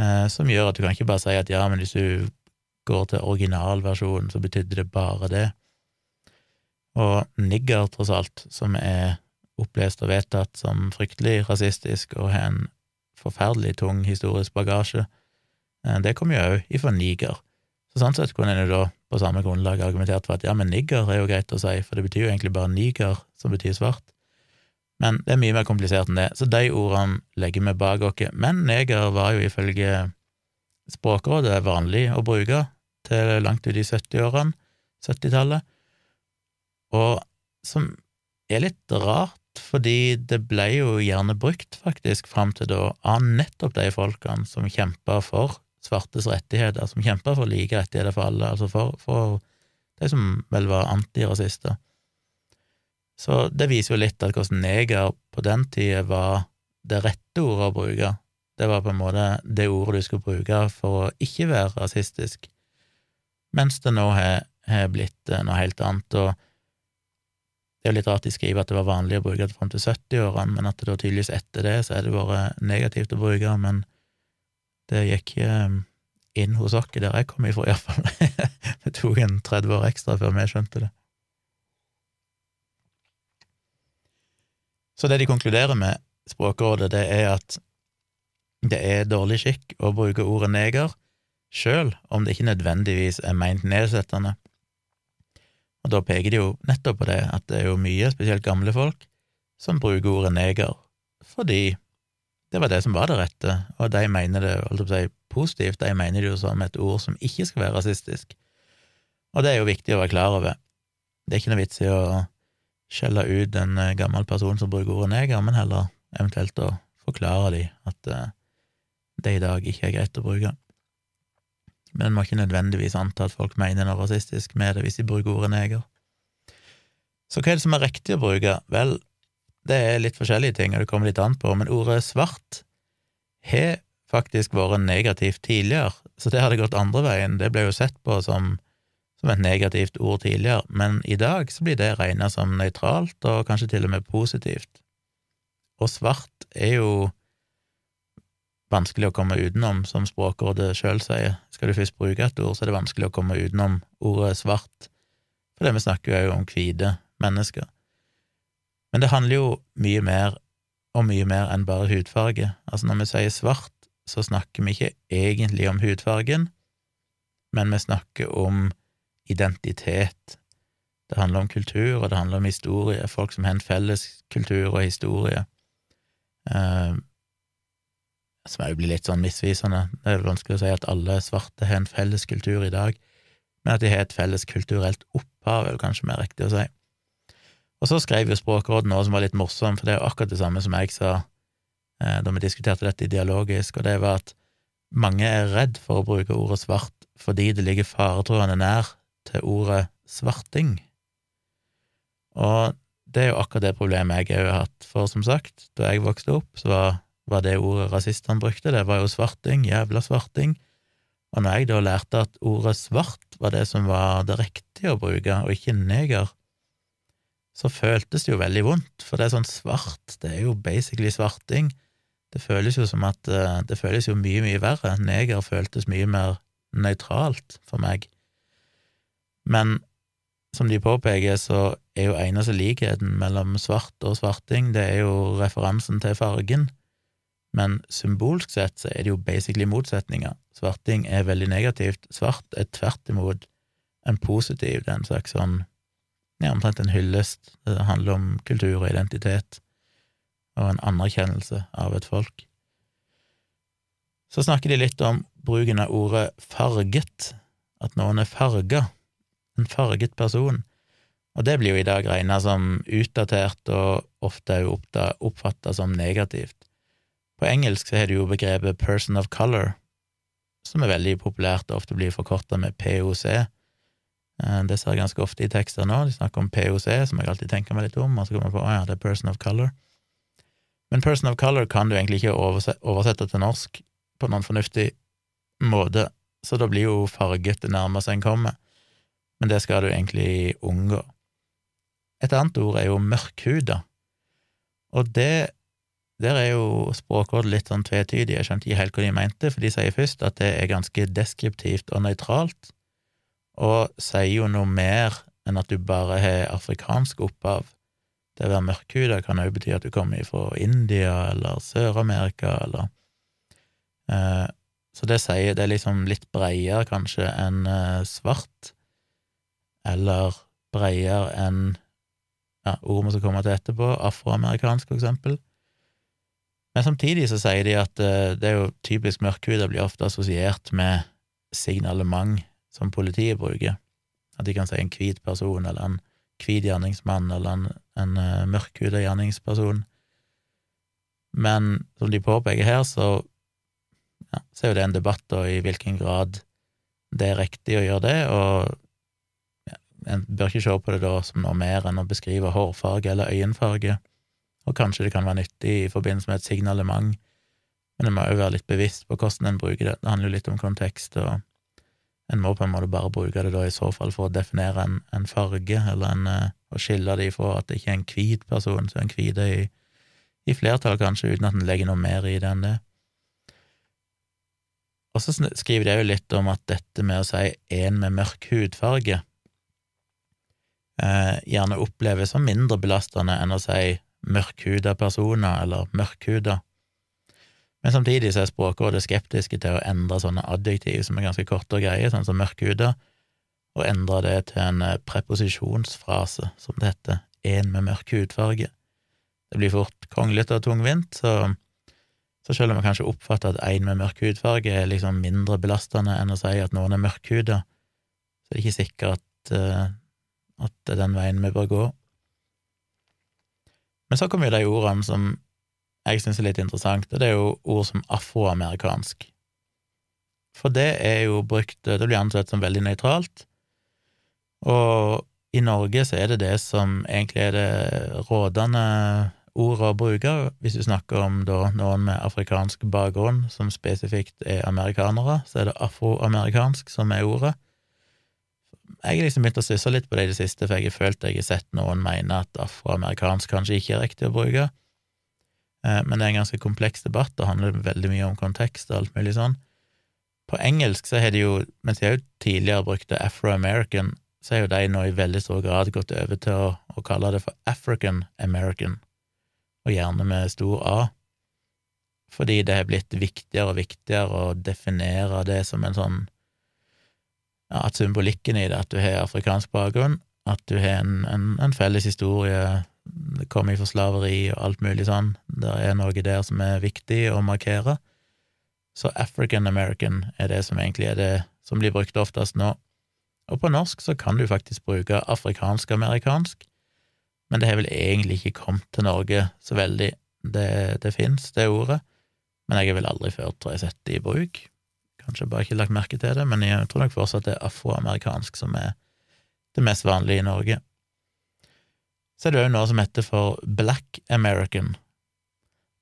eh, som gjør at du kan ikke bare si at ja, men hvis du går til originalversjonen, så betydde det bare det. Og nigger, tross alt, som er opplest og vedtatt som fryktelig rasistisk og har en forferdelig tung historisk bagasje, eh, det kommer jo òg ifra niger. Så sånn sett kunne en jo da på samme grunnlag argumentert for at ja, men nigger er jo greit å si, for det betyr jo egentlig bare niger, som betyr svart. Men det er mye mer komplisert enn det, så de ordene legger vi bak oss. Men neger var jo ifølge Språkrådet vanlig å bruke til langt ut i 70-årene, 70-tallet, og som er litt rart, fordi det ble jo gjerne brukt, faktisk, fram til da, av nettopp de folkene som kjempa for svartes rettigheter, som kjempa for like rettigheter for alle, altså for, for de som vel var antirasister. Så det viser jo litt at hvordan neger på den tida var det rette ordet å bruke. Det var på en måte det ordet du skulle bruke for å ikke være rasistisk, mens det nå har, blitt eh, noe helt annet. og det er jo litt rart de skriver at det var vanlig å bruke det fram til 70-årene, men at det da tydeligvis etter det så er det vært negativt å bruke, men det gikk eh, inn hos oss der jeg kom ifra, iallfall. (laughs) det tok en 30 år ekstra før vi skjønte det. Så det de konkluderer med, Språkrådet, det er at det er dårlig skikk å bruke ordet neger, sjøl om det ikke nødvendigvis er meint nedsettende. Og da peker de jo nettopp på det, at det er jo mye, spesielt gamle folk, som bruker ordet neger fordi det var det som var det rette, og de mener det holdt si, positivt, de mener det jo som et ord som ikke skal være rasistisk. Og det er jo viktig å være klar over. Det er ikke noe vits i å skjelle ut en eh, gammel person som bruker ordet neger, men heller eventuelt å forklare dem at uh, det i dag ikke er greit å bruke. Men en må ikke nødvendigvis anta at folk mener noe rasistisk med det hvis de bruker ordet neger. Så hva er det som er riktig å bruke? Vel, det er litt forskjellige ting, og det kommer litt an på, men ordet svart har faktisk vært negativt tidligere, så det hadde gått andre veien. Det ble jo sett på som, som et negativt ord tidligere, men i dag så blir det regna som nøytralt, og kanskje til og med positivt. Og svart er jo vanskelig å komme utenom, som Språkrådet sjøl sier. Skal du først bruke et ord, så er det vanskelig å komme utenom ordet svart, for det vi snakker jo om hvite mennesker. Men det handler jo mye mer og mye mer enn bare hudfarge. Altså, når vi sier svart, så snakker vi ikke egentlig om hudfargen, men vi snakker om identitet. Det handler om kultur, og det handler om historie, folk som har en felles kultur og historie. Eh, som òg blir litt sånn misvisende. Det er vanskelig å si at alle svarte har en felles kultur i dag, men at de har et felles kulturelt opphav, er kanskje mer riktig å si. Og så skrev jo Språkrådet noe som var litt morsomt, for det er jo akkurat det samme som jeg sa eh, da vi diskuterte dette dialogisk, og det var at mange er redd for å bruke ordet svart fordi det ligger faretruende nær til ordet svarting. Og det er jo akkurat det problemet jeg òg har hatt, for som sagt, da jeg vokste opp, så var var det ordet rasistene brukte, det var jo svarting, jævla svarting. Og når jeg da lærte at ordet svart var det som var det riktige å bruke, og ikke neger, så føltes det jo veldig vondt, for det er sånn svart, det er jo basically svarting. Det føles jo som at eh, Det føles jo mye, mye verre. Neger føltes mye mer nøytralt for meg. Men som de påpeker, så er jo eneste likheten mellom svart og svarting, det er jo referansen til fargen men symbolsk sett så er det jo basically motsetninger. Svarting er veldig negativt. Svart er tvert imot en positiv, det er en slags sånn ja, omtrent en hyllest. Det handler om kultur og identitet, og en anerkjennelse av et folk. Så snakker de litt om bruken av ordet farget, at noen er farga, en farget person, og det blir jo i dag regna som utdatert og ofte òg oppfatta som negativt. På engelsk så har du jo begrepet person of color, som er veldig populært og ofte blir forkorta med POC. Eh, det ser jeg ganske ofte i tekster nå. De snakker om POC, som jeg alltid tenker meg litt om, og så kommer jeg på å ja, det er person of color. Men person of color kan du egentlig ikke oversette til norsk på noen fornuftig måte, så da blir jo farget det nærmeste en kommer, men det skal du egentlig unngå. Et annet ord er jo mørkhuda, og det der er jo Språkrådet litt sånn tvetydig, jeg skjønte ikke helt hva de mente, for de sier først at det er ganske deskriptivt og nøytralt, og sier jo noe mer enn at du bare har afrikansk opphav. Det å være mørkhuda kan òg bety at du kommer fra India eller Sør-Amerika eller eh, Så det sier det er liksom litt bredere kanskje enn eh, svart, eller bredere enn ja, ord vi skal komme til etterpå, afroamerikansk, for eksempel. Men samtidig så sier de at uh, det er jo typisk mørkhuda blir ofte assosiert med signalement som politiet bruker. At de kan si en hvit person, eller en hvit gjerningsmann, eller en, en uh, gjerningsperson. Men som de påpeker her, så, ja, så er jo det en debatt da i hvilken grad det er riktig å gjøre det, og en bør ikke se på det da som noe mer enn å beskrive hårfarge eller øyenfarge og kanskje det kan være nyttig i forbindelse med et signalement, men en må jo være litt bevisst på hvordan en bruker det. Det handler jo litt om kontekst, og en må på en måte bare bruke det da i så fall for å definere en, en farge, eller en, uh, å skille det ifra at det ikke er en hvit person, så en hvit er i, i flertall, kanskje, uten at en legger noe mer i det enn det. Og så skriver de jo litt om at dette med å si en med mørk hudfarge eh, gjerne oppleves som mindre belastende enn å si mørkhuda personer, eller mørkhuda. Men samtidig så er Språkrådet skeptiske til å endre sånne adjektiv som er ganske korte og greie, sånn som mørkhuda, og endre det til en eh, preposisjonsfrase, som det heter, en med mørk hudfarge. Det blir fort kronglete og tungvint, så, så selv om man kanskje oppfatter at en med mørk hudfarge er liksom mindre belastende enn å si at noen er mørkhuda, så er det ikke sikkert at, uh, at det er den veien vi bør gå. Men så kommer jo de ordene som jeg syns er litt interessant, og det er jo ord som afroamerikansk. For det er jo brukt Det blir ansett som veldig nøytralt, og i Norge så er det det som egentlig er det rådende ordet å bruke hvis du snakker om da noen med afrikansk bakgrunn som spesifikt er amerikanere, så er det afroamerikansk som er ordet. Jeg har liksom begynt å stusse litt på det i det siste, for jeg har følt jeg har sett noen mene at afroamerikansk kanskje ikke er riktig å bruke. Eh, men det er en ganske kompleks debatt, og handler veldig mye om kontekst og alt mulig sånn. På engelsk så har de jo, mens de òg tidligere brukte afro-american, så er jo de nå i veldig stor grad gått over til å, å kalle det for African American, og gjerne med stor A, fordi det har blitt viktigere og viktigere å definere det som en sånn At symbolikken i det, at du har afrikansk bakgrunn, at du har en, en, en felles historie, det kommer fra slaveri og alt mulig sånn, det er noe der som er viktig å markere. Så African American er det som egentlig er det som blir brukt oftest nå. Og på norsk så kan du faktisk bruke afrikansk-amerikansk, men det har vel egentlig ikke kommet til Norge så veldig. Det, det fins, det ordet, men jeg har vel aldri før, tror jeg, sett det i bruk. Kanskje bare ikke lagt merke til det, men jeg tror nok fortsatt det er afroamerikansk som er det mest vanlige i Norge. Så er det òg noe som heter for black American,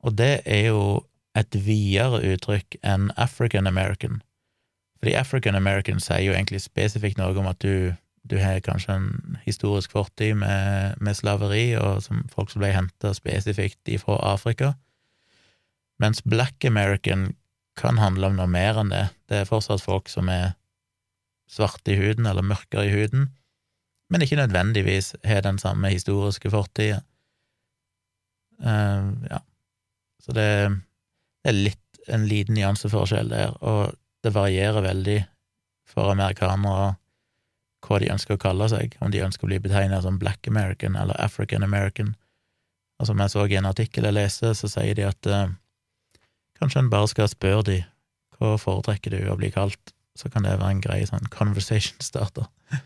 og det er jo et videre uttrykk enn African American, fordi African American sier jo egentlig spesifikt noe om at du du har kanskje en historisk fortid med, med slaveri, og som folk som ble henta spesifikt ifra Afrika, mens black American kan handle om noe mer enn det. Det er fortsatt folk som er svarte i huden, eller mørkere i huden, men ikke nødvendigvis har den samme historiske fortida. Uh, ja, så det, det er litt en liten nyanseforskjell der, og det varierer veldig for amerikanere hva de ønsker å kalle seg, om de ønsker å bli betegnet som Black American eller African American. Og som jeg så i en artikkel jeg leste, så sier de at eh, kanskje en bare skal spørre de hva foretrekker du å bli kalt, så kan det være en grei sånn conversation starter. (laughs)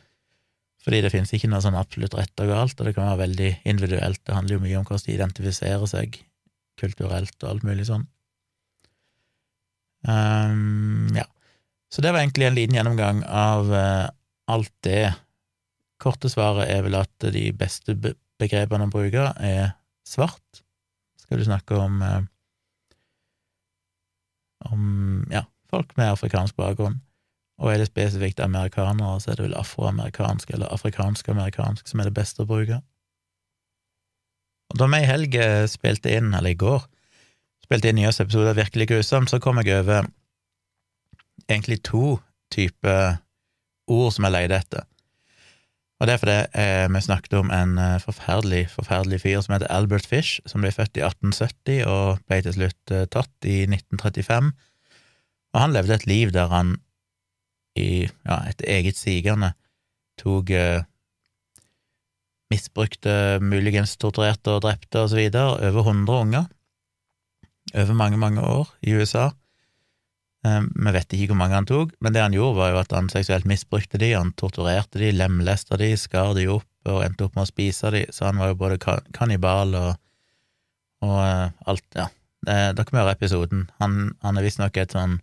Fordi det finnes ikke noe sånn absolutt rett og galt, og det kan være veldig individuelt. Det handler jo mye om hvordan de identifiserer seg kulturelt og alt mulig sånn. Um, ja. Så det var egentlig en liten gjennomgang av uh, alt det. Korte svaret er vel at de beste begrepene å bruke er svart. Skal du snakke om eh, om ja, folk med afrikansk bakgrunn. Og er det spesifikt amerikanere, så er det vel afroamerikansk eller afrikansk-amerikansk som er det beste å bruke. Og da vi i helg eh, spilte inn, eller i går, spilte inn nyeste episode av Virkelig grusomt, så kom jeg over egentlig to typer ord som jeg leide etter. Og det er fordi eh, vi snakket om en eh, forferdelig, forferdelig fyr som heter Albert Fish, som ble født i 1870 og ble til slutt eh, tatt i 1935. Og han levde et liv der han i ja, et eget sigende tok eh, misbrukte, muligens torturerte og drepte og så videre, over 100 unger over mange, mange år i USA. Eh, vi vet ikke hvor mange han tok, men det han gjorde, var jo at han seksuelt misbrukte de, han torturerte de, lemlesta de, skar de opp og endte opp med å spise de, så han var jo både kannibal og, og uh, alt, ja. dere må høre episoden. Han, han er visstnok et sånn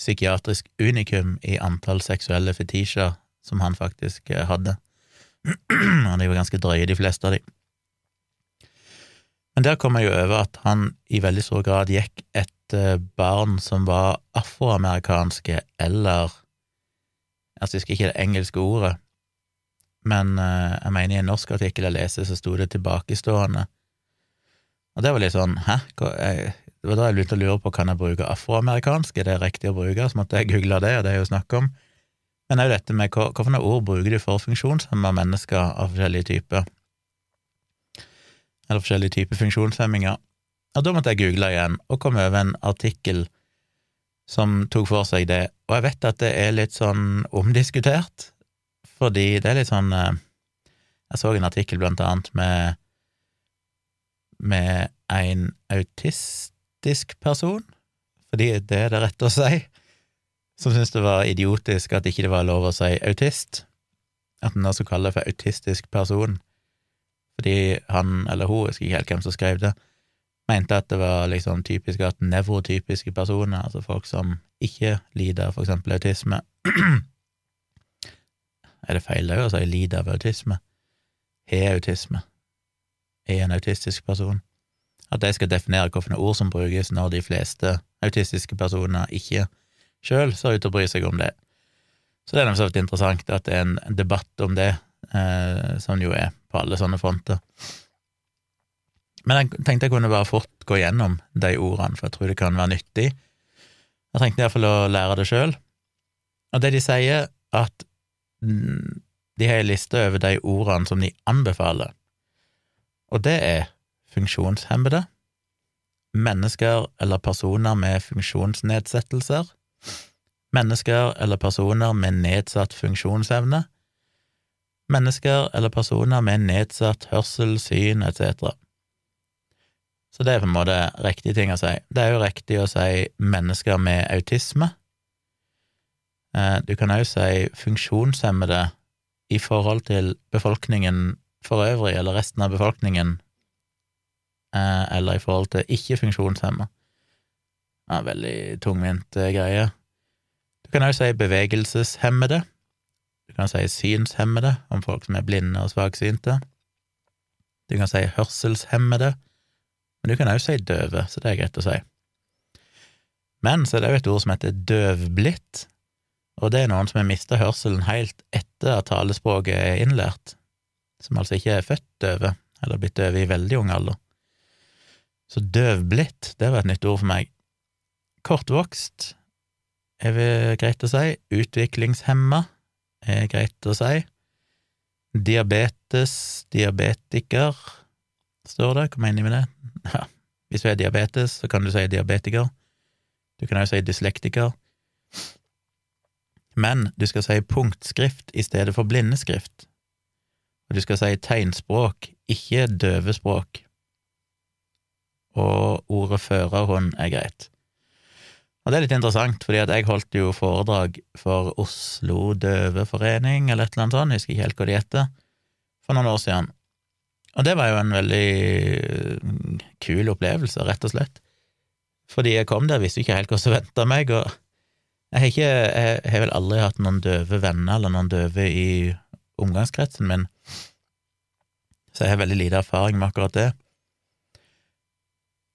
psykiatrisk unikum i antall seksuelle fetisjer som han faktisk uh, hadde. (clears throat) han de jo ganske drøye, de fleste av de. Men der kom jeg jo over at han i veldig stor grad gikk et Eh, barn som var afroamerikanske eller Altså, jeg husker ikke det engelske ordet, men uh, jeg mener i en norsk artikkel jeg leser, så sto det tilbakestående. Og det var litt sånn, hæ? Det var da jeg begynte å lure på kan jeg bruke afroamerikansk, er det riktig å bruke? Så måtte jeg google det, og det er jo snakk om. Men òg dette med hva, hvilke ord bruker du for funksjonshemma mennesker av forskjellige typer? Eller forskjellige typer funksjonshemminger. Og da måtte jeg google igjen, og kom over en artikkel som tok for seg det, og jeg vet at det er litt sånn omdiskutert, fordi det er litt sånn eh, Jeg så en artikkel blant annet med med en autistisk person, fordi det er det rette å si, som syntes det var idiotisk at ikke det var lov å si autist, at en da skulle det for autistisk person, fordi han eller hun, jeg husker ikke helt hvem som skrev det, mente at det var liksom typisk at nevrotypiske personer, altså folk som ikke lider av for eksempel autisme (clears throat) Er det feil det å si lider av autisme? Har autisme? Er en autistisk person? At de skal definere hvilke ord som brukes når de fleste autistiske personer ikke sjøl ser ut til å bry seg om det. Så det er så interessant at det er en debatt om det, eh, som jo er på alle sånne fronter. Men jeg tenkte jeg kunne bare fort gå gjennom de ordene, for jeg tror det kan være nyttig. Jeg trengte iallfall å lære det sjøl. Og det de sier, at de har ei liste over de ordene som de anbefaler, og det er funksjonshemmede, mennesker eller personer med funksjonsnedsettelser, mennesker eller personer med nedsatt funksjonsevne, mennesker eller personer med nedsatt hørsel, syn etc. Så det er på en måte riktige ting å si. Det er jo riktig å si mennesker med autisme. Eh, du kan òg si funksjonshemmede i forhold til befolkningen for øvrig, eller resten av befolkningen, eh, eller i forhold til ikke-funksjonshemma. Ja, veldig tungvint eh, greie. Du kan òg si bevegelseshemmede. Du kan si synshemmede, om folk som er blinde og svaksynte. Du kan si hørselshemmede, men du kan òg si døve, så det er greit å si. Men så er det òg et ord som heter døvblitt, og det er noen som har mista hørselen helt etter at talespråket er innlært, som altså ikke er født døve, eller blitt døve i veldig ung alder. Så døvblitt, det var et nytt ord for meg. Kortvokst er greit å si. Utviklingshemma er greit å si. Diabetes, diabetiker, står det. Hva mener de med det? Ja. Hvis du er diabetes, så kan du si diabetiker. Du kan også si dyslektiker. Men du skal si punktskrift i stedet for blindeskrift. Og du skal si tegnspråk, ikke døvespråk. Og ordet førerhund er greit. Og det er litt interessant, fordi at jeg holdt jo foredrag for Oslo Døveforening, eller et eller annet sånt, jeg husker ikke helt hva det heter, for noen år siden. Og det var jo en veldig mm, kul opplevelse, rett og slett. Fordi jeg kom der, visste ikke helt hva som venta meg, og jeg har, ikke, jeg har vel aldri hatt noen døve venner eller noen døve i omgangskretsen min, så jeg har veldig lite erfaring med akkurat det.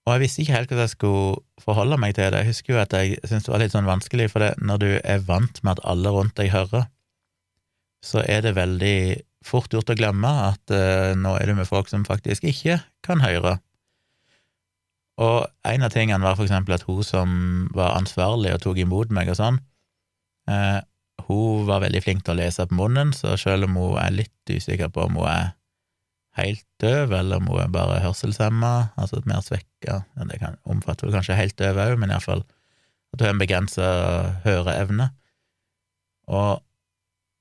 Og jeg visste ikke helt hvordan jeg skulle forholde meg til det. Jeg husker jo at jeg syntes det var litt sånn vanskelig, for det, når du er vant med at alle rundt deg hører, så er det veldig fort gjort å glemme at eh, nå er du med folk som faktisk ikke kan høre. Og en av tingene var for eksempel at hun som var ansvarlig og tok imot meg og sånn, eh, hun var veldig flink til å lese på munnen, så selv om hun er litt usikker på om hun er helt døv, eller om hun er bare hørselshemma, altså et mer svekka ja, Det kan omfatter vel kanskje helt døv òg, men iallfall at hun har en begrensa høreevne. Og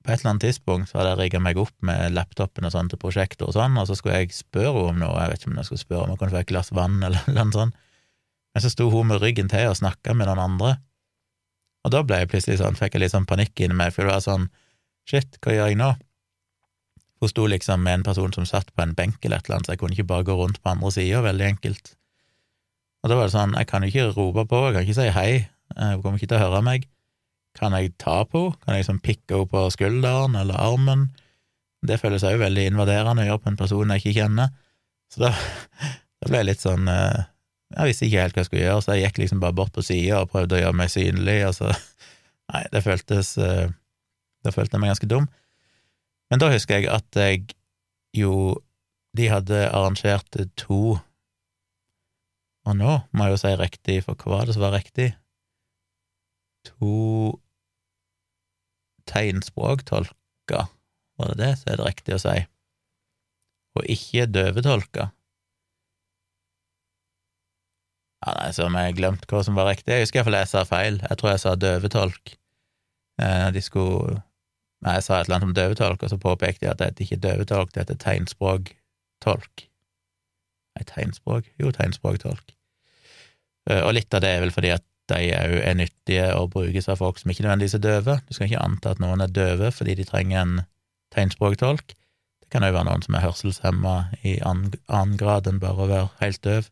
på et eller annet tidspunkt så hadde jeg rigga meg opp med laptopen og sånn til prosjekter og sånn, og så skulle jeg spørre henne om noe, jeg vet ikke om jeg skulle spørre om hun kunne få et glass vann (laughs) eller noe sånt, men så sto hun med ryggen til og snakka med noen andre, og da ble jeg plutselig sånn, fikk jeg litt sånn panikk inni meg, for det var sånn, shit, hva gjør jeg nå? Hun sto liksom med en person som satt på en benk eller et eller annet, så jeg kunne ikke bare gå rundt på andre sida, veldig enkelt. Og da var det sånn, jeg kan jo ikke rope på jeg kan ikke si hei, eh, hun kommer ikke til å høre meg. Kan jeg ta på? Kan jeg liksom pikke henne på skulderen eller armen? Det føles òg veldig invaderende å gjøre på en person jeg ikke kjenner. Så da, (laughs) da ble jeg litt sånn eh, Jeg visste ikke helt hva jeg skulle gjøre, så jeg gikk liksom bare bort på sida og prøvde å gjøre meg synlig, og så (laughs) Nei, det føltes eh, Da følte jeg meg ganske dum. Men da husker jeg at jeg jo De hadde arrangert to Og nå må jeg jo si riktig, for hva var det som var riktig? To tegnspråktolker, var det det som er det riktig å si? Og ikke døvetolker. Ja, nei, så har jeg glemt hva som var riktig. Jeg husker iallfall jeg sa feil. Jeg tror jeg sa døvetolk. Eh, de skulle Nei, jeg sa et eller annet om døvetolk, og så påpekte jeg at det ikke er døvetolk, det heter tegnspråktolk. Nei, tegnspråk? Jo, tegnspråktolk. Eh, og litt av det er vel fordi at de òg er nyttige og brukes av folk som ikke nødvendigvis er døve. Du skal ikke anta at noen er døve fordi de trenger en tegnspråktolk. Det kan òg være noen som er hørselshemma i annen grad enn bare å være helt døv.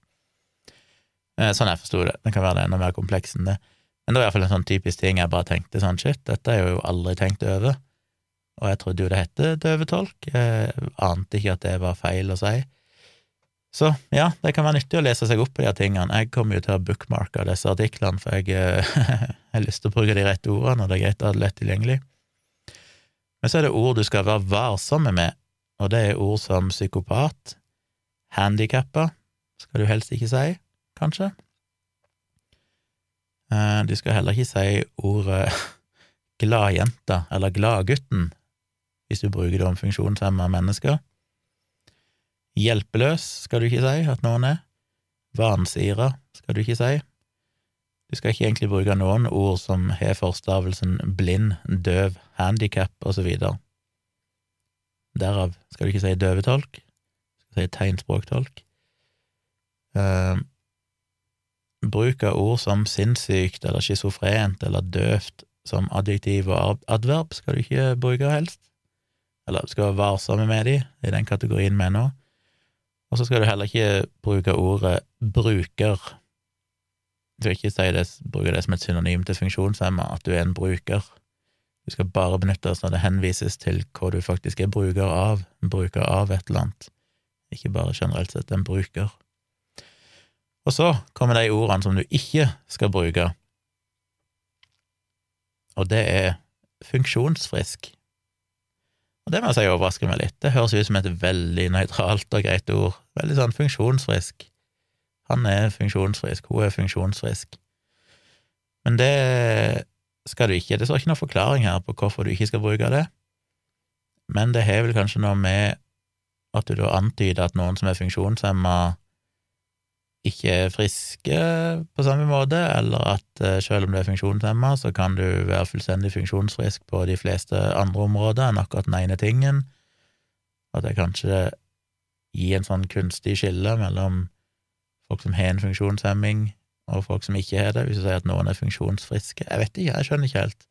Eh, Sånn jeg forsto det. Det kan være det enda mer kompleks enn det. Men det var iallfall en sånn typisk ting jeg bare tenkte sånn shit, dette har jeg jo aldri tenkt over. Og jeg trodde jo det het døvetolk. Jeg ante ikke at det var feil å si. Så ja, det kan være nyttig å lese seg opp på de her tingene. Jeg kommer jo til å bookmarke disse artiklene, for jeg eh, (laughs) har lyst til å bruke de rette ordene, og det er greit å ha det lett tilgjengelig. Men så er det ord du skal være varsomme med, og det er ord som psykopat, handikappa, skal du helst ikke si, kanskje. Eh, Du skal heller ikke si ordet (laughs) gladjenta eller gladgutten hvis du bruker det om funksjonshemma mennesker. Hjelpeløs skal du ikke si at noen er. Vansira skal du ikke si. Du skal ikke egentlig bruke noen ord som har forstavelsen blind, døv, handikap videre. Derav skal du ikke si døvetolk, du skal si tegnspråktolk. Eh, bruk av ord som sinnssykt eller schizofrent eller døvt som adjektiv og adverb skal du ikke bruke helst. Eller skal være varsomme med de, i den kategorien vi er nå. Og så skal du heller ikke bruke ordet bruker. Du skal ikke si det, bruke det som et synonym til funksjonshemma, at du er en bruker. Du skal bare benytte oss når det henvises til hva du faktisk er bruker av, bruker av et eller annet, ikke bare generelt sett en bruker. Og så kommer de ordene som du ikke skal bruke, og det er funksjonsfrisk. Og det må jeg si overrasker meg litt. Det høres ut som et veldig nøytralt og greit ord. Veldig sånn funksjonsfrisk. Han er funksjonsfrisk, hun er funksjonsfrisk. Men det skal du ikke. Det står ikke noen forklaring her på hvorfor du ikke skal bruke det, men det har vel kanskje noe med at du da antyder at noen som er funksjonshemma, ikke er friske på samme måte, eller at eh, selv om du er funksjonshemma, så kan du være fullstendig funksjonsfrisk på de fleste andre områder enn akkurat den ene tingen. At det kanskje gir en sånn kunstig skille mellom folk som har en funksjonshemming, og folk som ikke har det, hvis du sier at noen er funksjonsfriske. Jeg vet ikke, jeg skjønner ikke helt.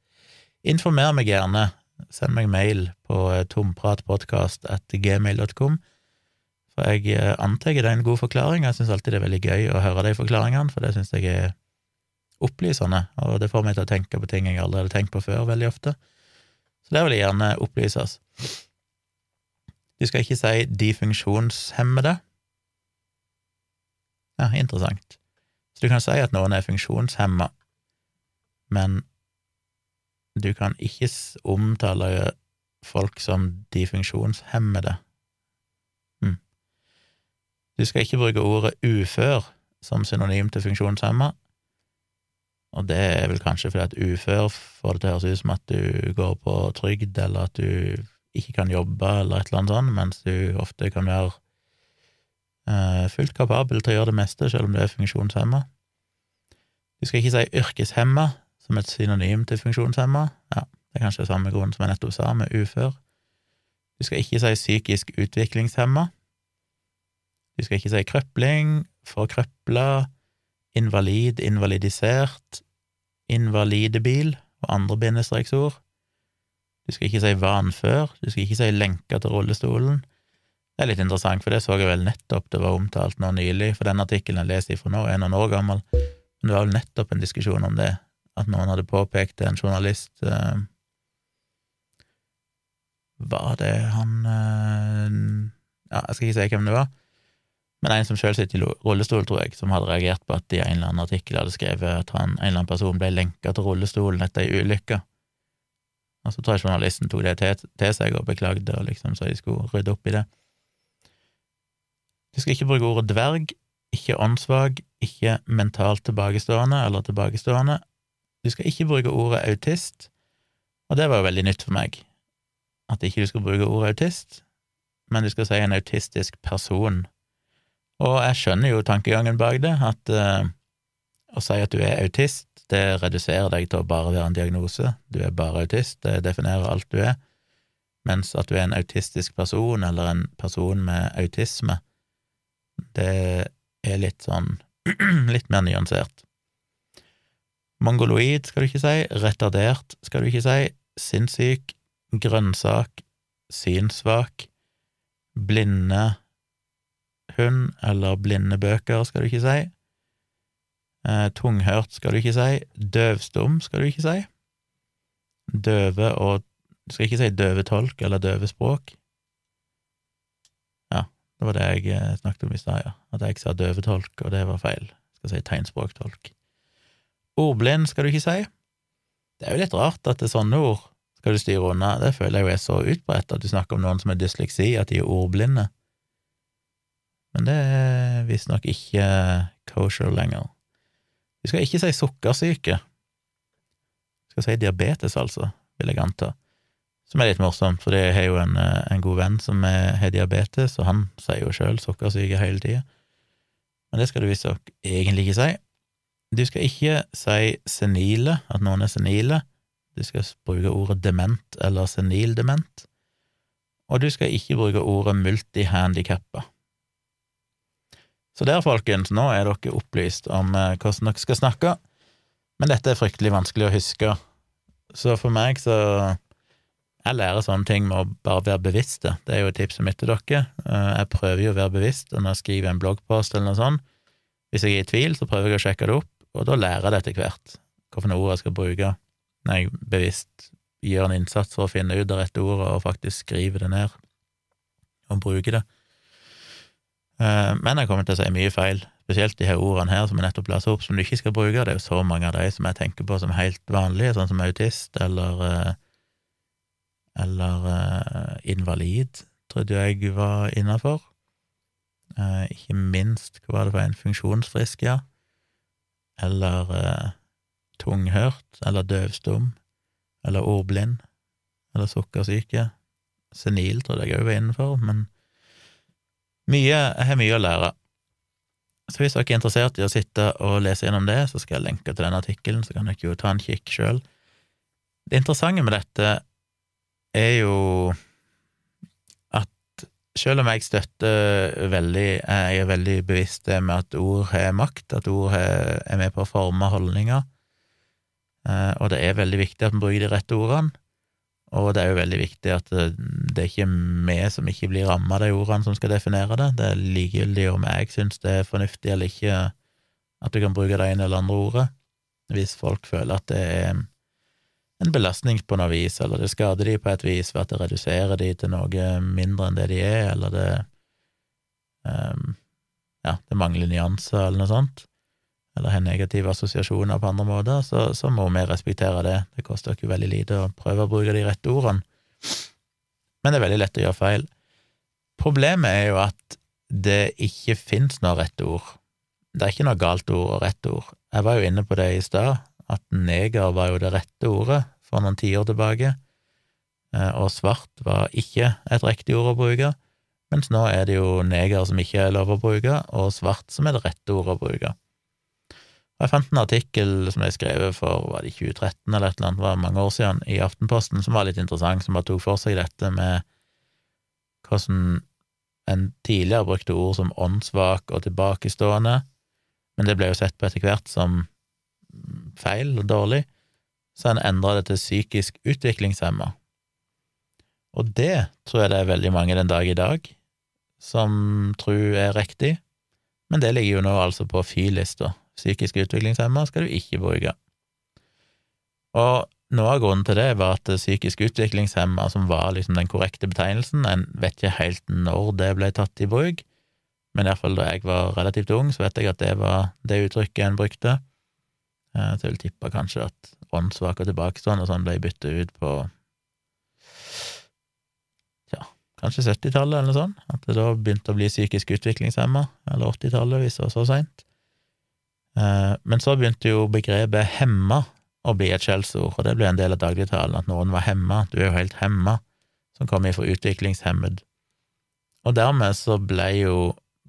Informer meg gjerne. Send meg mail på eh, tompratpodkast.gmail.com. For jeg eh, antar det er en god forklaring, jeg syns alltid det er veldig gøy å høre de forklaringene, for det syns jeg er opplysende, og det får meg til å tenke på ting jeg aldri hadde tenkt på før, veldig ofte. Så det vil jeg gjerne opplyses. Du skal ikke si de funksjonshemmede. Ja, interessant. Så du kan si at noen er funksjonshemma, men du kan ikke omtale folk som de funksjonshemmede. Du skal ikke bruke ordet ufør som synonym til funksjonshemma, og det er vel kanskje fordi at ufør får det til å høres ut som at du går på trygd, eller at du ikke kan jobbe, eller et eller annet sånt, mens du ofte kan være eh, fullt kapabel til å gjøre det meste, selv om du er funksjonshemma. Du skal ikke si yrkeshemma som et synonym til funksjonshemma. Ja, det er kanskje samme grunn som jeg nettopp sa, med ufør. Du skal ikke si psykisk utviklingshemma. Du skal ikke si krøpling, forkrøpla, invalid, invalidisert, invalidebil og andre bindestreksord. Du skal ikke si vanfør, du skal ikke si lenka til rullestolen. Det er litt interessant, for det så jeg vel nettopp det var omtalt nå nylig, for den artikkelen jeg leste ifra nå, er noen år gammel, men det var vel nettopp en diskusjon om det, at noen hadde påpekt en journalist eh, Var det han eh, Ja, jeg skal ikke si hvem det var, men en som sjøl sitter i rullestol, tror jeg, som hadde reagert på at de i en eller annen artikkel hadde skrevet at han, en eller annen person ble lenka til rullestolen etter ei ulykke. Og så tror jeg journalisten tok det til, seg og beklagde, og liksom så de skulle rydde opp i det. Du skal ikke bruke ordet dverg, ikke åndssvak, ikke mentalt tilbakestående eller tilbakestående. Du skal ikke bruke ordet autist, og det var jo veldig nytt for meg, at ikke du skal bruke ordet autist, men du skal si en autistisk person. Og jeg skjønner jo tankegangen bak det, at uh, å si at du er autist, det reduserer deg til å bare være en diagnose. Du er bare autist, det definerer alt du er. Mens at du er en autistisk person, eller en person med autisme, det er litt sånn (clears throat) litt mer nyansert. Mongoloid skal du ikke si, retardert skal du ikke si, sinnssyk, grønnsak, synssvak, blinde hund eller blinde bøker skal du ikke si. Eh, tunghørt skal du ikke si. Døvstum skal du ikke si. Døve og Du skal ikke si døvetolk eller døvespråk. Ja, det var det jeg eh, snakket om i stad, ja. At jeg sa døvetolk, og det var feil. Jeg skal si tegnspråktolk. Ordblind skal du ikke si. Det er jo litt rart at det er sånne ord skal du styre unna. Det føler jeg jo er så utbredt at du snakker om noen som har dysleksi, at de er ordblinde. Men det er visstnok ikke kosher lenger. Du skal ikke si sukkersyke. Du skal si diabetes, altså, vil jeg anta. Som er litt morsomt, for jeg har jo en, en god venn som har diabetes, og han sier jo sjøl sukkersyke hele tida. Men det skal du visstnok egentlig ikke si. Du skal ikke si senile, at noen er senile. Du skal bruke ordet dement eller senildement. Og du skal ikke bruke ordet multihandikappa. Så der, folkens, nå er dere opplyst om eh, hvordan dere skal snakke, men dette er fryktelig vanskelig å huske, så for meg så Jeg lærer sånne ting med å bare være bevisst det er jo tipset mitt til dere. Eh, jeg prøver jo å være bevisst når jeg skriver en bloggpost eller noe sånt. Hvis jeg er i tvil, så prøver jeg å sjekke det opp, og da lærer jeg det etter hvert, hvilke ord jeg skal bruke, når jeg bevisst gjør en innsats for å finne ut det rette ordet og faktisk skriver det ned og bruker det. Eh, men jeg kommer til å si mye feil, spesielt de her ordene her som jeg nettopp leste opp, som du ikke skal bruke. Det er jo så mange av de som jeg tenker på som helt vanlige, sånn som autist eller eh, eller uh, invalid, trodde jeg var innafor. Ikke minst, hva var det for en funksjonsfrisk, ja? Eller tunghørt, eller døvstum, eller ordblind, eller sukkersyke. Senil trodde jeg òg var innenfor, men mye, jeg har mye å lære. Så hvis dere er interessert i å sitte og lese gjennom det, så skal jeg lenke til den artikkelen, så kan dere jo ta en kikk sjøl. Det interessante med dette er jo at selv om jeg støtter veldig Jeg er veldig bevisst det med at ord har makt, at ord er med på å forme holdninger, eh, og det er veldig viktig at vi bruker de rette ordene, og det er jo veldig viktig at det, det er ikke vi som ikke blir ramma av de ordene, som skal definere det. Det er likegyldig om jeg syns det er fornuftig eller ikke at du kan bruke det ene eller andre ordet, hvis folk føler at det er en belastning på noe vis, eller det skader de på et vis ved at det reduserer de til noe mindre enn det de er, eller det um, ja, det mangler nyanser, eller noe sånt eller har negative assosiasjoner på andre måter, så, så, må vi respektere det. Det koster ikke veldig lite å prøve å bruke de rette ordene, men det er veldig lett å gjøre feil. Problemet er jo at det ikke fins noe rette ord. Det er ikke noe galt ord og rett ord. Jeg var jo inne på det i stad, at neger var jo det rette ordet for noen tiår tilbake, eh, og svart var ikke et riktig ord å bruke, mens nå er det jo neger som ikke er lov å bruke, og svart som er det rette ordet å bruke. Jeg fant en artikkel som jeg skrev for var det 2013 eller et eller annet, var mange år siden, i Aftenposten, som var litt interessant, som bare tok for seg dette med hvordan en tidligere brukte ord som åndssvak og tilbakestående, men det ble jo sett på etter hvert som feil og dårlig, så en endra det til psykisk utviklingshemma. Og det tror jeg det er veldig mange den dag i dag som tror er riktig, men det ligger jo nå altså på fy-lista psykisk utviklingshemma skal du ikke bruke. Og noe av grunnen til det var at psykisk utviklingshemma, som var liksom den korrekte betegnelsen, en vet ikke helt når det ble tatt i bruk, men iallfall da jeg var relativt ung, så vet jeg at det var det uttrykket en brukte. Eh, så jeg vil tippe kanskje at åndssvak og tilbakestående og sånn ble byttet ut på ja, kanskje 70-tallet eller noe sånt, at det da begynte å bli psykisk utviklingshemma, eller 80-tallet hvis det var så seint. Eh, men så begynte jo begrepet hemma å bli et skjellsord, og det ble en del av dagligtalen, at noen var hemma, du er jo helt hemma, som kom ifra utviklingshemmed. Og dermed så ble jo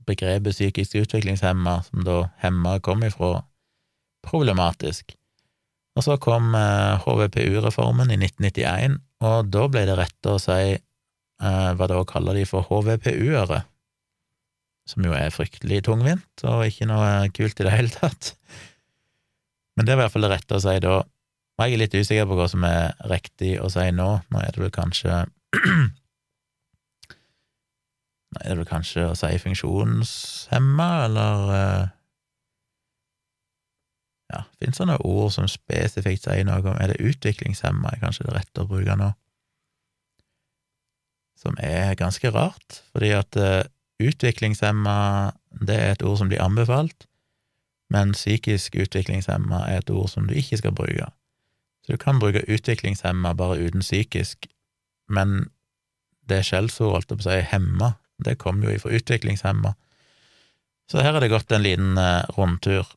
begrepet psykisk utviklingshemma, som da hemma kom ifra, problematisk. Og så kom HVPU-reformen eh, i 1991, og da ble det rett å si eh, hva da kaller de for HVPU-ere, som jo er fryktelig tungvint og ikke noe kult i det hele tatt. Men det er i hvert fall det rette å si da. Og jeg er litt usikker på hva som er riktig å si nå. Nå er det vel kanskje (clears throat) Nå er det vel kanskje å si funksjonshemma, eller uh... Ja, finnes det noen ord som spesifikt sier noe om Er det utviklingshemma er kanskje det rette å bruke nå? Som er ganske rart, fordi at uh, utviklingshemma, det er et ord som blir anbefalt, men psykisk utviklingshemma er et ord som du ikke skal bruke. Så du kan bruke utviklingshemma bare uten psykisk, men det skjellsord, holdt jeg på å si, hemma, det kommer jo ifra utviklingshemma. Så her er det gått en liten uh, rundtur.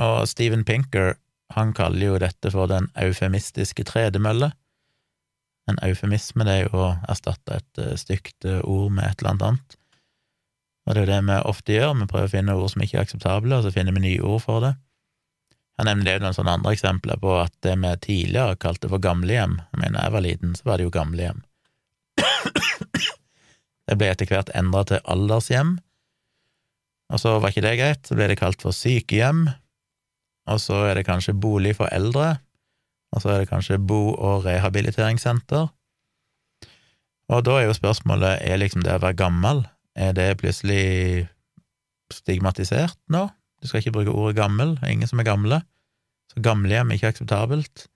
Og Steven Pinker, han kaller jo dette for den eufemistiske tredemølle. En eufemisme, det er jo å erstatte et uh, stygt uh, ord med et eller annet annet. Og det er jo det vi ofte gjør, vi prøver å finne ord som ikke er akseptable, og så finner vi nye ord for det. Han nevner jo noen sånne andre eksempler på at det vi tidligere kalte for gamlehjem, jeg mener jeg var liten, så var det jo gamlehjem. Det ble etter hvert endra til aldershjem, og så var ikke det greit, så ble det kalt for sykehjem, og så er det kanskje bolig for eldre, og så er det kanskje bo- og rehabiliteringssenter. Og da er jo spørsmålet, er liksom det å være gammel, er det plutselig stigmatisert nå? Du skal ikke bruke ordet gammel, det er ingen som er gamle. Så gamlehjem er ikke akseptabelt.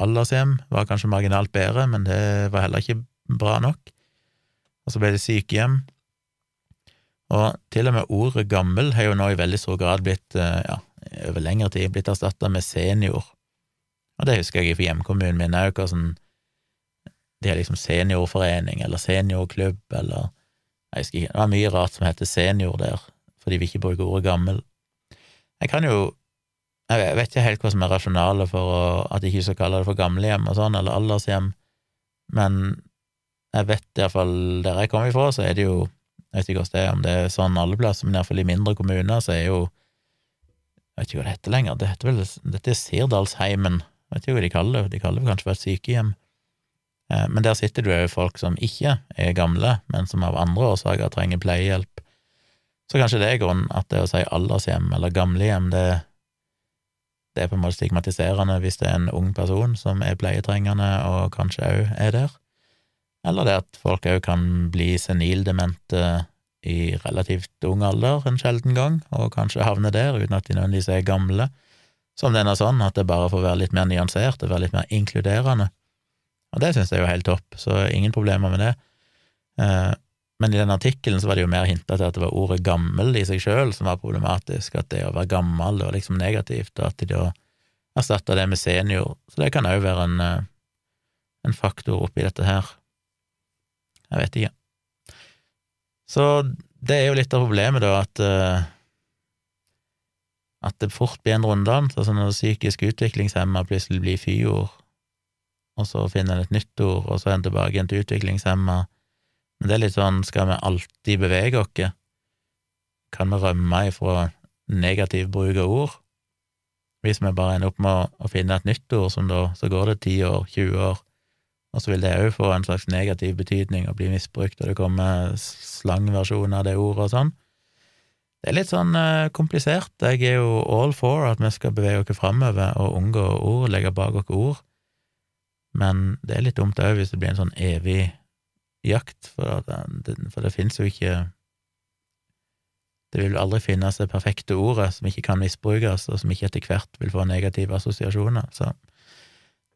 Aldershjem var kanskje marginalt bedre, men det var heller ikke bra nok. Og så ble det sykehjem. Og til og med ordet gammel har jo nå i veldig stor grad blitt, ja, over lengre tid blitt erstatta med senior. Og det husker jeg fra hjemkommunen min òg, hvordan de har liksom seniorforening eller seniorklubb eller jeg husker ikke, Det var mye rart som heter senior der, fordi vi ikke bruke ordet gammel. Jeg kan jo Jeg vet ikke helt hva som er rasjonalet for å, at de ikke skal kalle det for gamlehjem og sånn, eller aldershjem, men jeg vet iallfall der jeg kommer ifra, så er det jo Jeg vet ikke hvordan det er, om det er sånn alle plasser, men iallfall i mindre kommuner så er jo Jeg vet ikke hva det heter lenger, det heter vel Dette er Sirdalsheimen, vet ikke hva de kaller det, de kaller det kanskje for et sykehjem. Eh, men der sitter du jo folk som ikke er gamle, men som av andre årsaker trenger pleiehjelp. Så kanskje det er grunnen at det å si aldershjem eller gamlehjem, det, det er på en måte stigmatiserende hvis det er en ung person som er pleietrengende og kanskje òg er der. Eller det at folk òg kan bli senildemente i relativt ung alder en sjelden gang, og kanskje havne der uten at de nødvendigvis er gamle, som den er sånn at det bare får være litt mer nyansert og være litt mer inkluderende. Og det synes jeg er jo helt topp, så ingen problemer med det. Eh, men i den artikkelen så var det jo mer hinta til at det var ordet gammel i seg sjøl som var problematisk, at det å være gammel var liksom negativt, og at de da erstatta det med senior. Så det kan òg være en, eh, en faktor oppi dette her. Jeg vet ikke. Så det er jo litt av problemet, da, at uh, at det fort blir en runddans, altså når psykisk utviklingshemma plutselig blir fyord, og så finner en et nytt ord, og så er en tilbake igjen til utviklingshemma. Men det er litt sånn, skal vi alltid bevege oss? Kan vi rømme ifra negativ bruk av ord? Hvis vi bare ender opp med å finne et nytt ord, som da, så går det 10 år, 20 år, og så vil det òg få en slags negativ betydning og bli misbrukt, og det kommer slangversjoner av det ordet og sånn. Det er litt sånn uh, komplisert. Jeg er jo all for at vi skal bevege oss framover og unngå ord, legge bak oss ord, men det er litt dumt òg hvis det blir en sånn evig jakt, for det, for det finnes jo ikke Det vil aldri finnes det perfekte ordet som ikke kan misbrukes, og som ikke etter hvert vil få negative assosiasjoner, så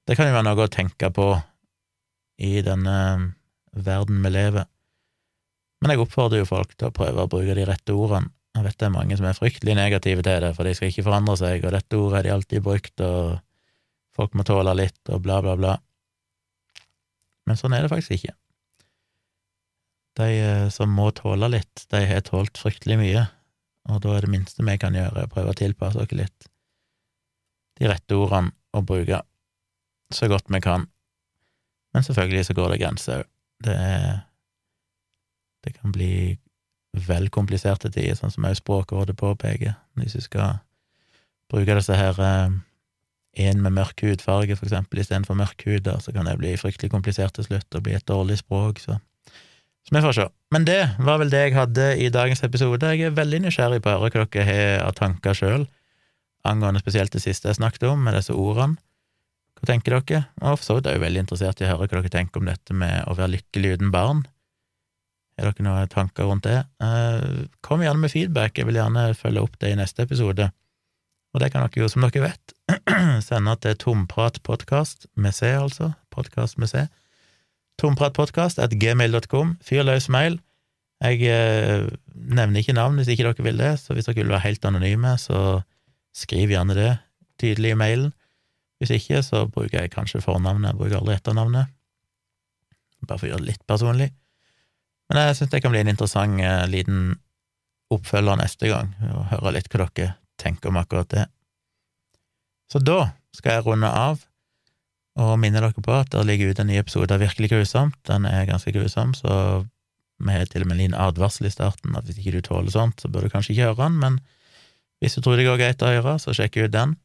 det kan jo være noe å tenke på i denne verden vi lever. Men jeg oppfordrer jo folk til å prøve å bruke de rette ordene. Jeg vet det er mange som er fryktelig negative til det, for de skal ikke forandre seg, og dette ordet har de alltid brukt, og folk må tåle litt, og bla, bla, bla. Men sånn er det faktisk ikke. De eh, som må tåle litt, de har tålt fryktelig mye, og da er det minste vi kan gjøre, å prøve å tilpasse oss litt de rette ordene å bruke så godt vi kan. Men selvfølgelig så går det grenser òg. Det, det kan bli vel kompliserte tider, sånn som også Språkrådet påpeker, hvis vi skal bruke disse her eh, en med mørk hudfarge, for eksempel, istedenfor mørk hud, da, så kan det bli fryktelig komplisert til slutt og bli et dårlig språk, så Så vi får se. Men det var vel det jeg hadde i dagens episode. Jeg er veldig nysgjerrig på å høre hva dere har av tanker sjøl, angående spesielt det siste jeg snakket om, med disse ordene. Hva tenker dere? Og for så vidt er jeg veldig interessert i å høre hva dere tenker om dette med å være lykkelig uten barn. Har dere noen tanker rundt det? Eh, kom gjerne med feedback, jeg vil gjerne følge opp det i neste episode. Og det kan dere jo, som dere vet, (clears throat) sende til tompratpodkast med C, altså. Podkast med C. Tompratpodkast at gmail.com. Fyr løs mail. Jeg eh, nevner ikke navn hvis ikke dere vil det, så hvis dere vil være helt anonyme, så skriv gjerne det tydelig i mailen. Hvis ikke, så bruker jeg kanskje fornavnet, jeg bruker aldri etternavnet. Bare for å gjøre det litt personlig. Men jeg syns det kan bli en interessant eh, liten oppfølger neste gang, og høre litt hva dere tenker om akkurat det. Så da skal jeg runde av og minne dere på at det ligger ute en ny episode av Virkelig grusomt. Den er ganske grusom, så vi har til og med en liten advarsel i starten, at hvis ikke du tåler sånt, så bør du kanskje ikke høre den, men hvis du tror det går greit å høre, så sjekk ut den.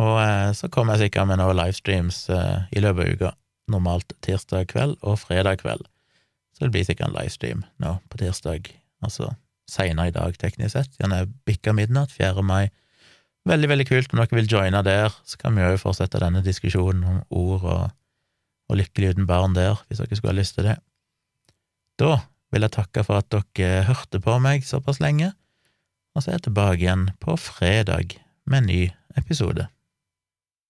Og eh, så kommer jeg sikkert med noen livestreams eh, i løpet av uka, normalt tirsdag kveld og fredag kveld. Så det blir sikkert en livestream nå på tirsdag, altså seinere i dag, teknisk sett. Er bikka midnatt, 4. mai. Veldig, veldig kult om dere vil joine der, så kan vi jo fortsette denne diskusjonen om ord og, og lykkelig uten barn der, hvis dere skulle ha lyst til det. Da vil jeg takke for at dere hørte på meg såpass lenge, og så er jeg tilbake igjen på fredag med en ny episode.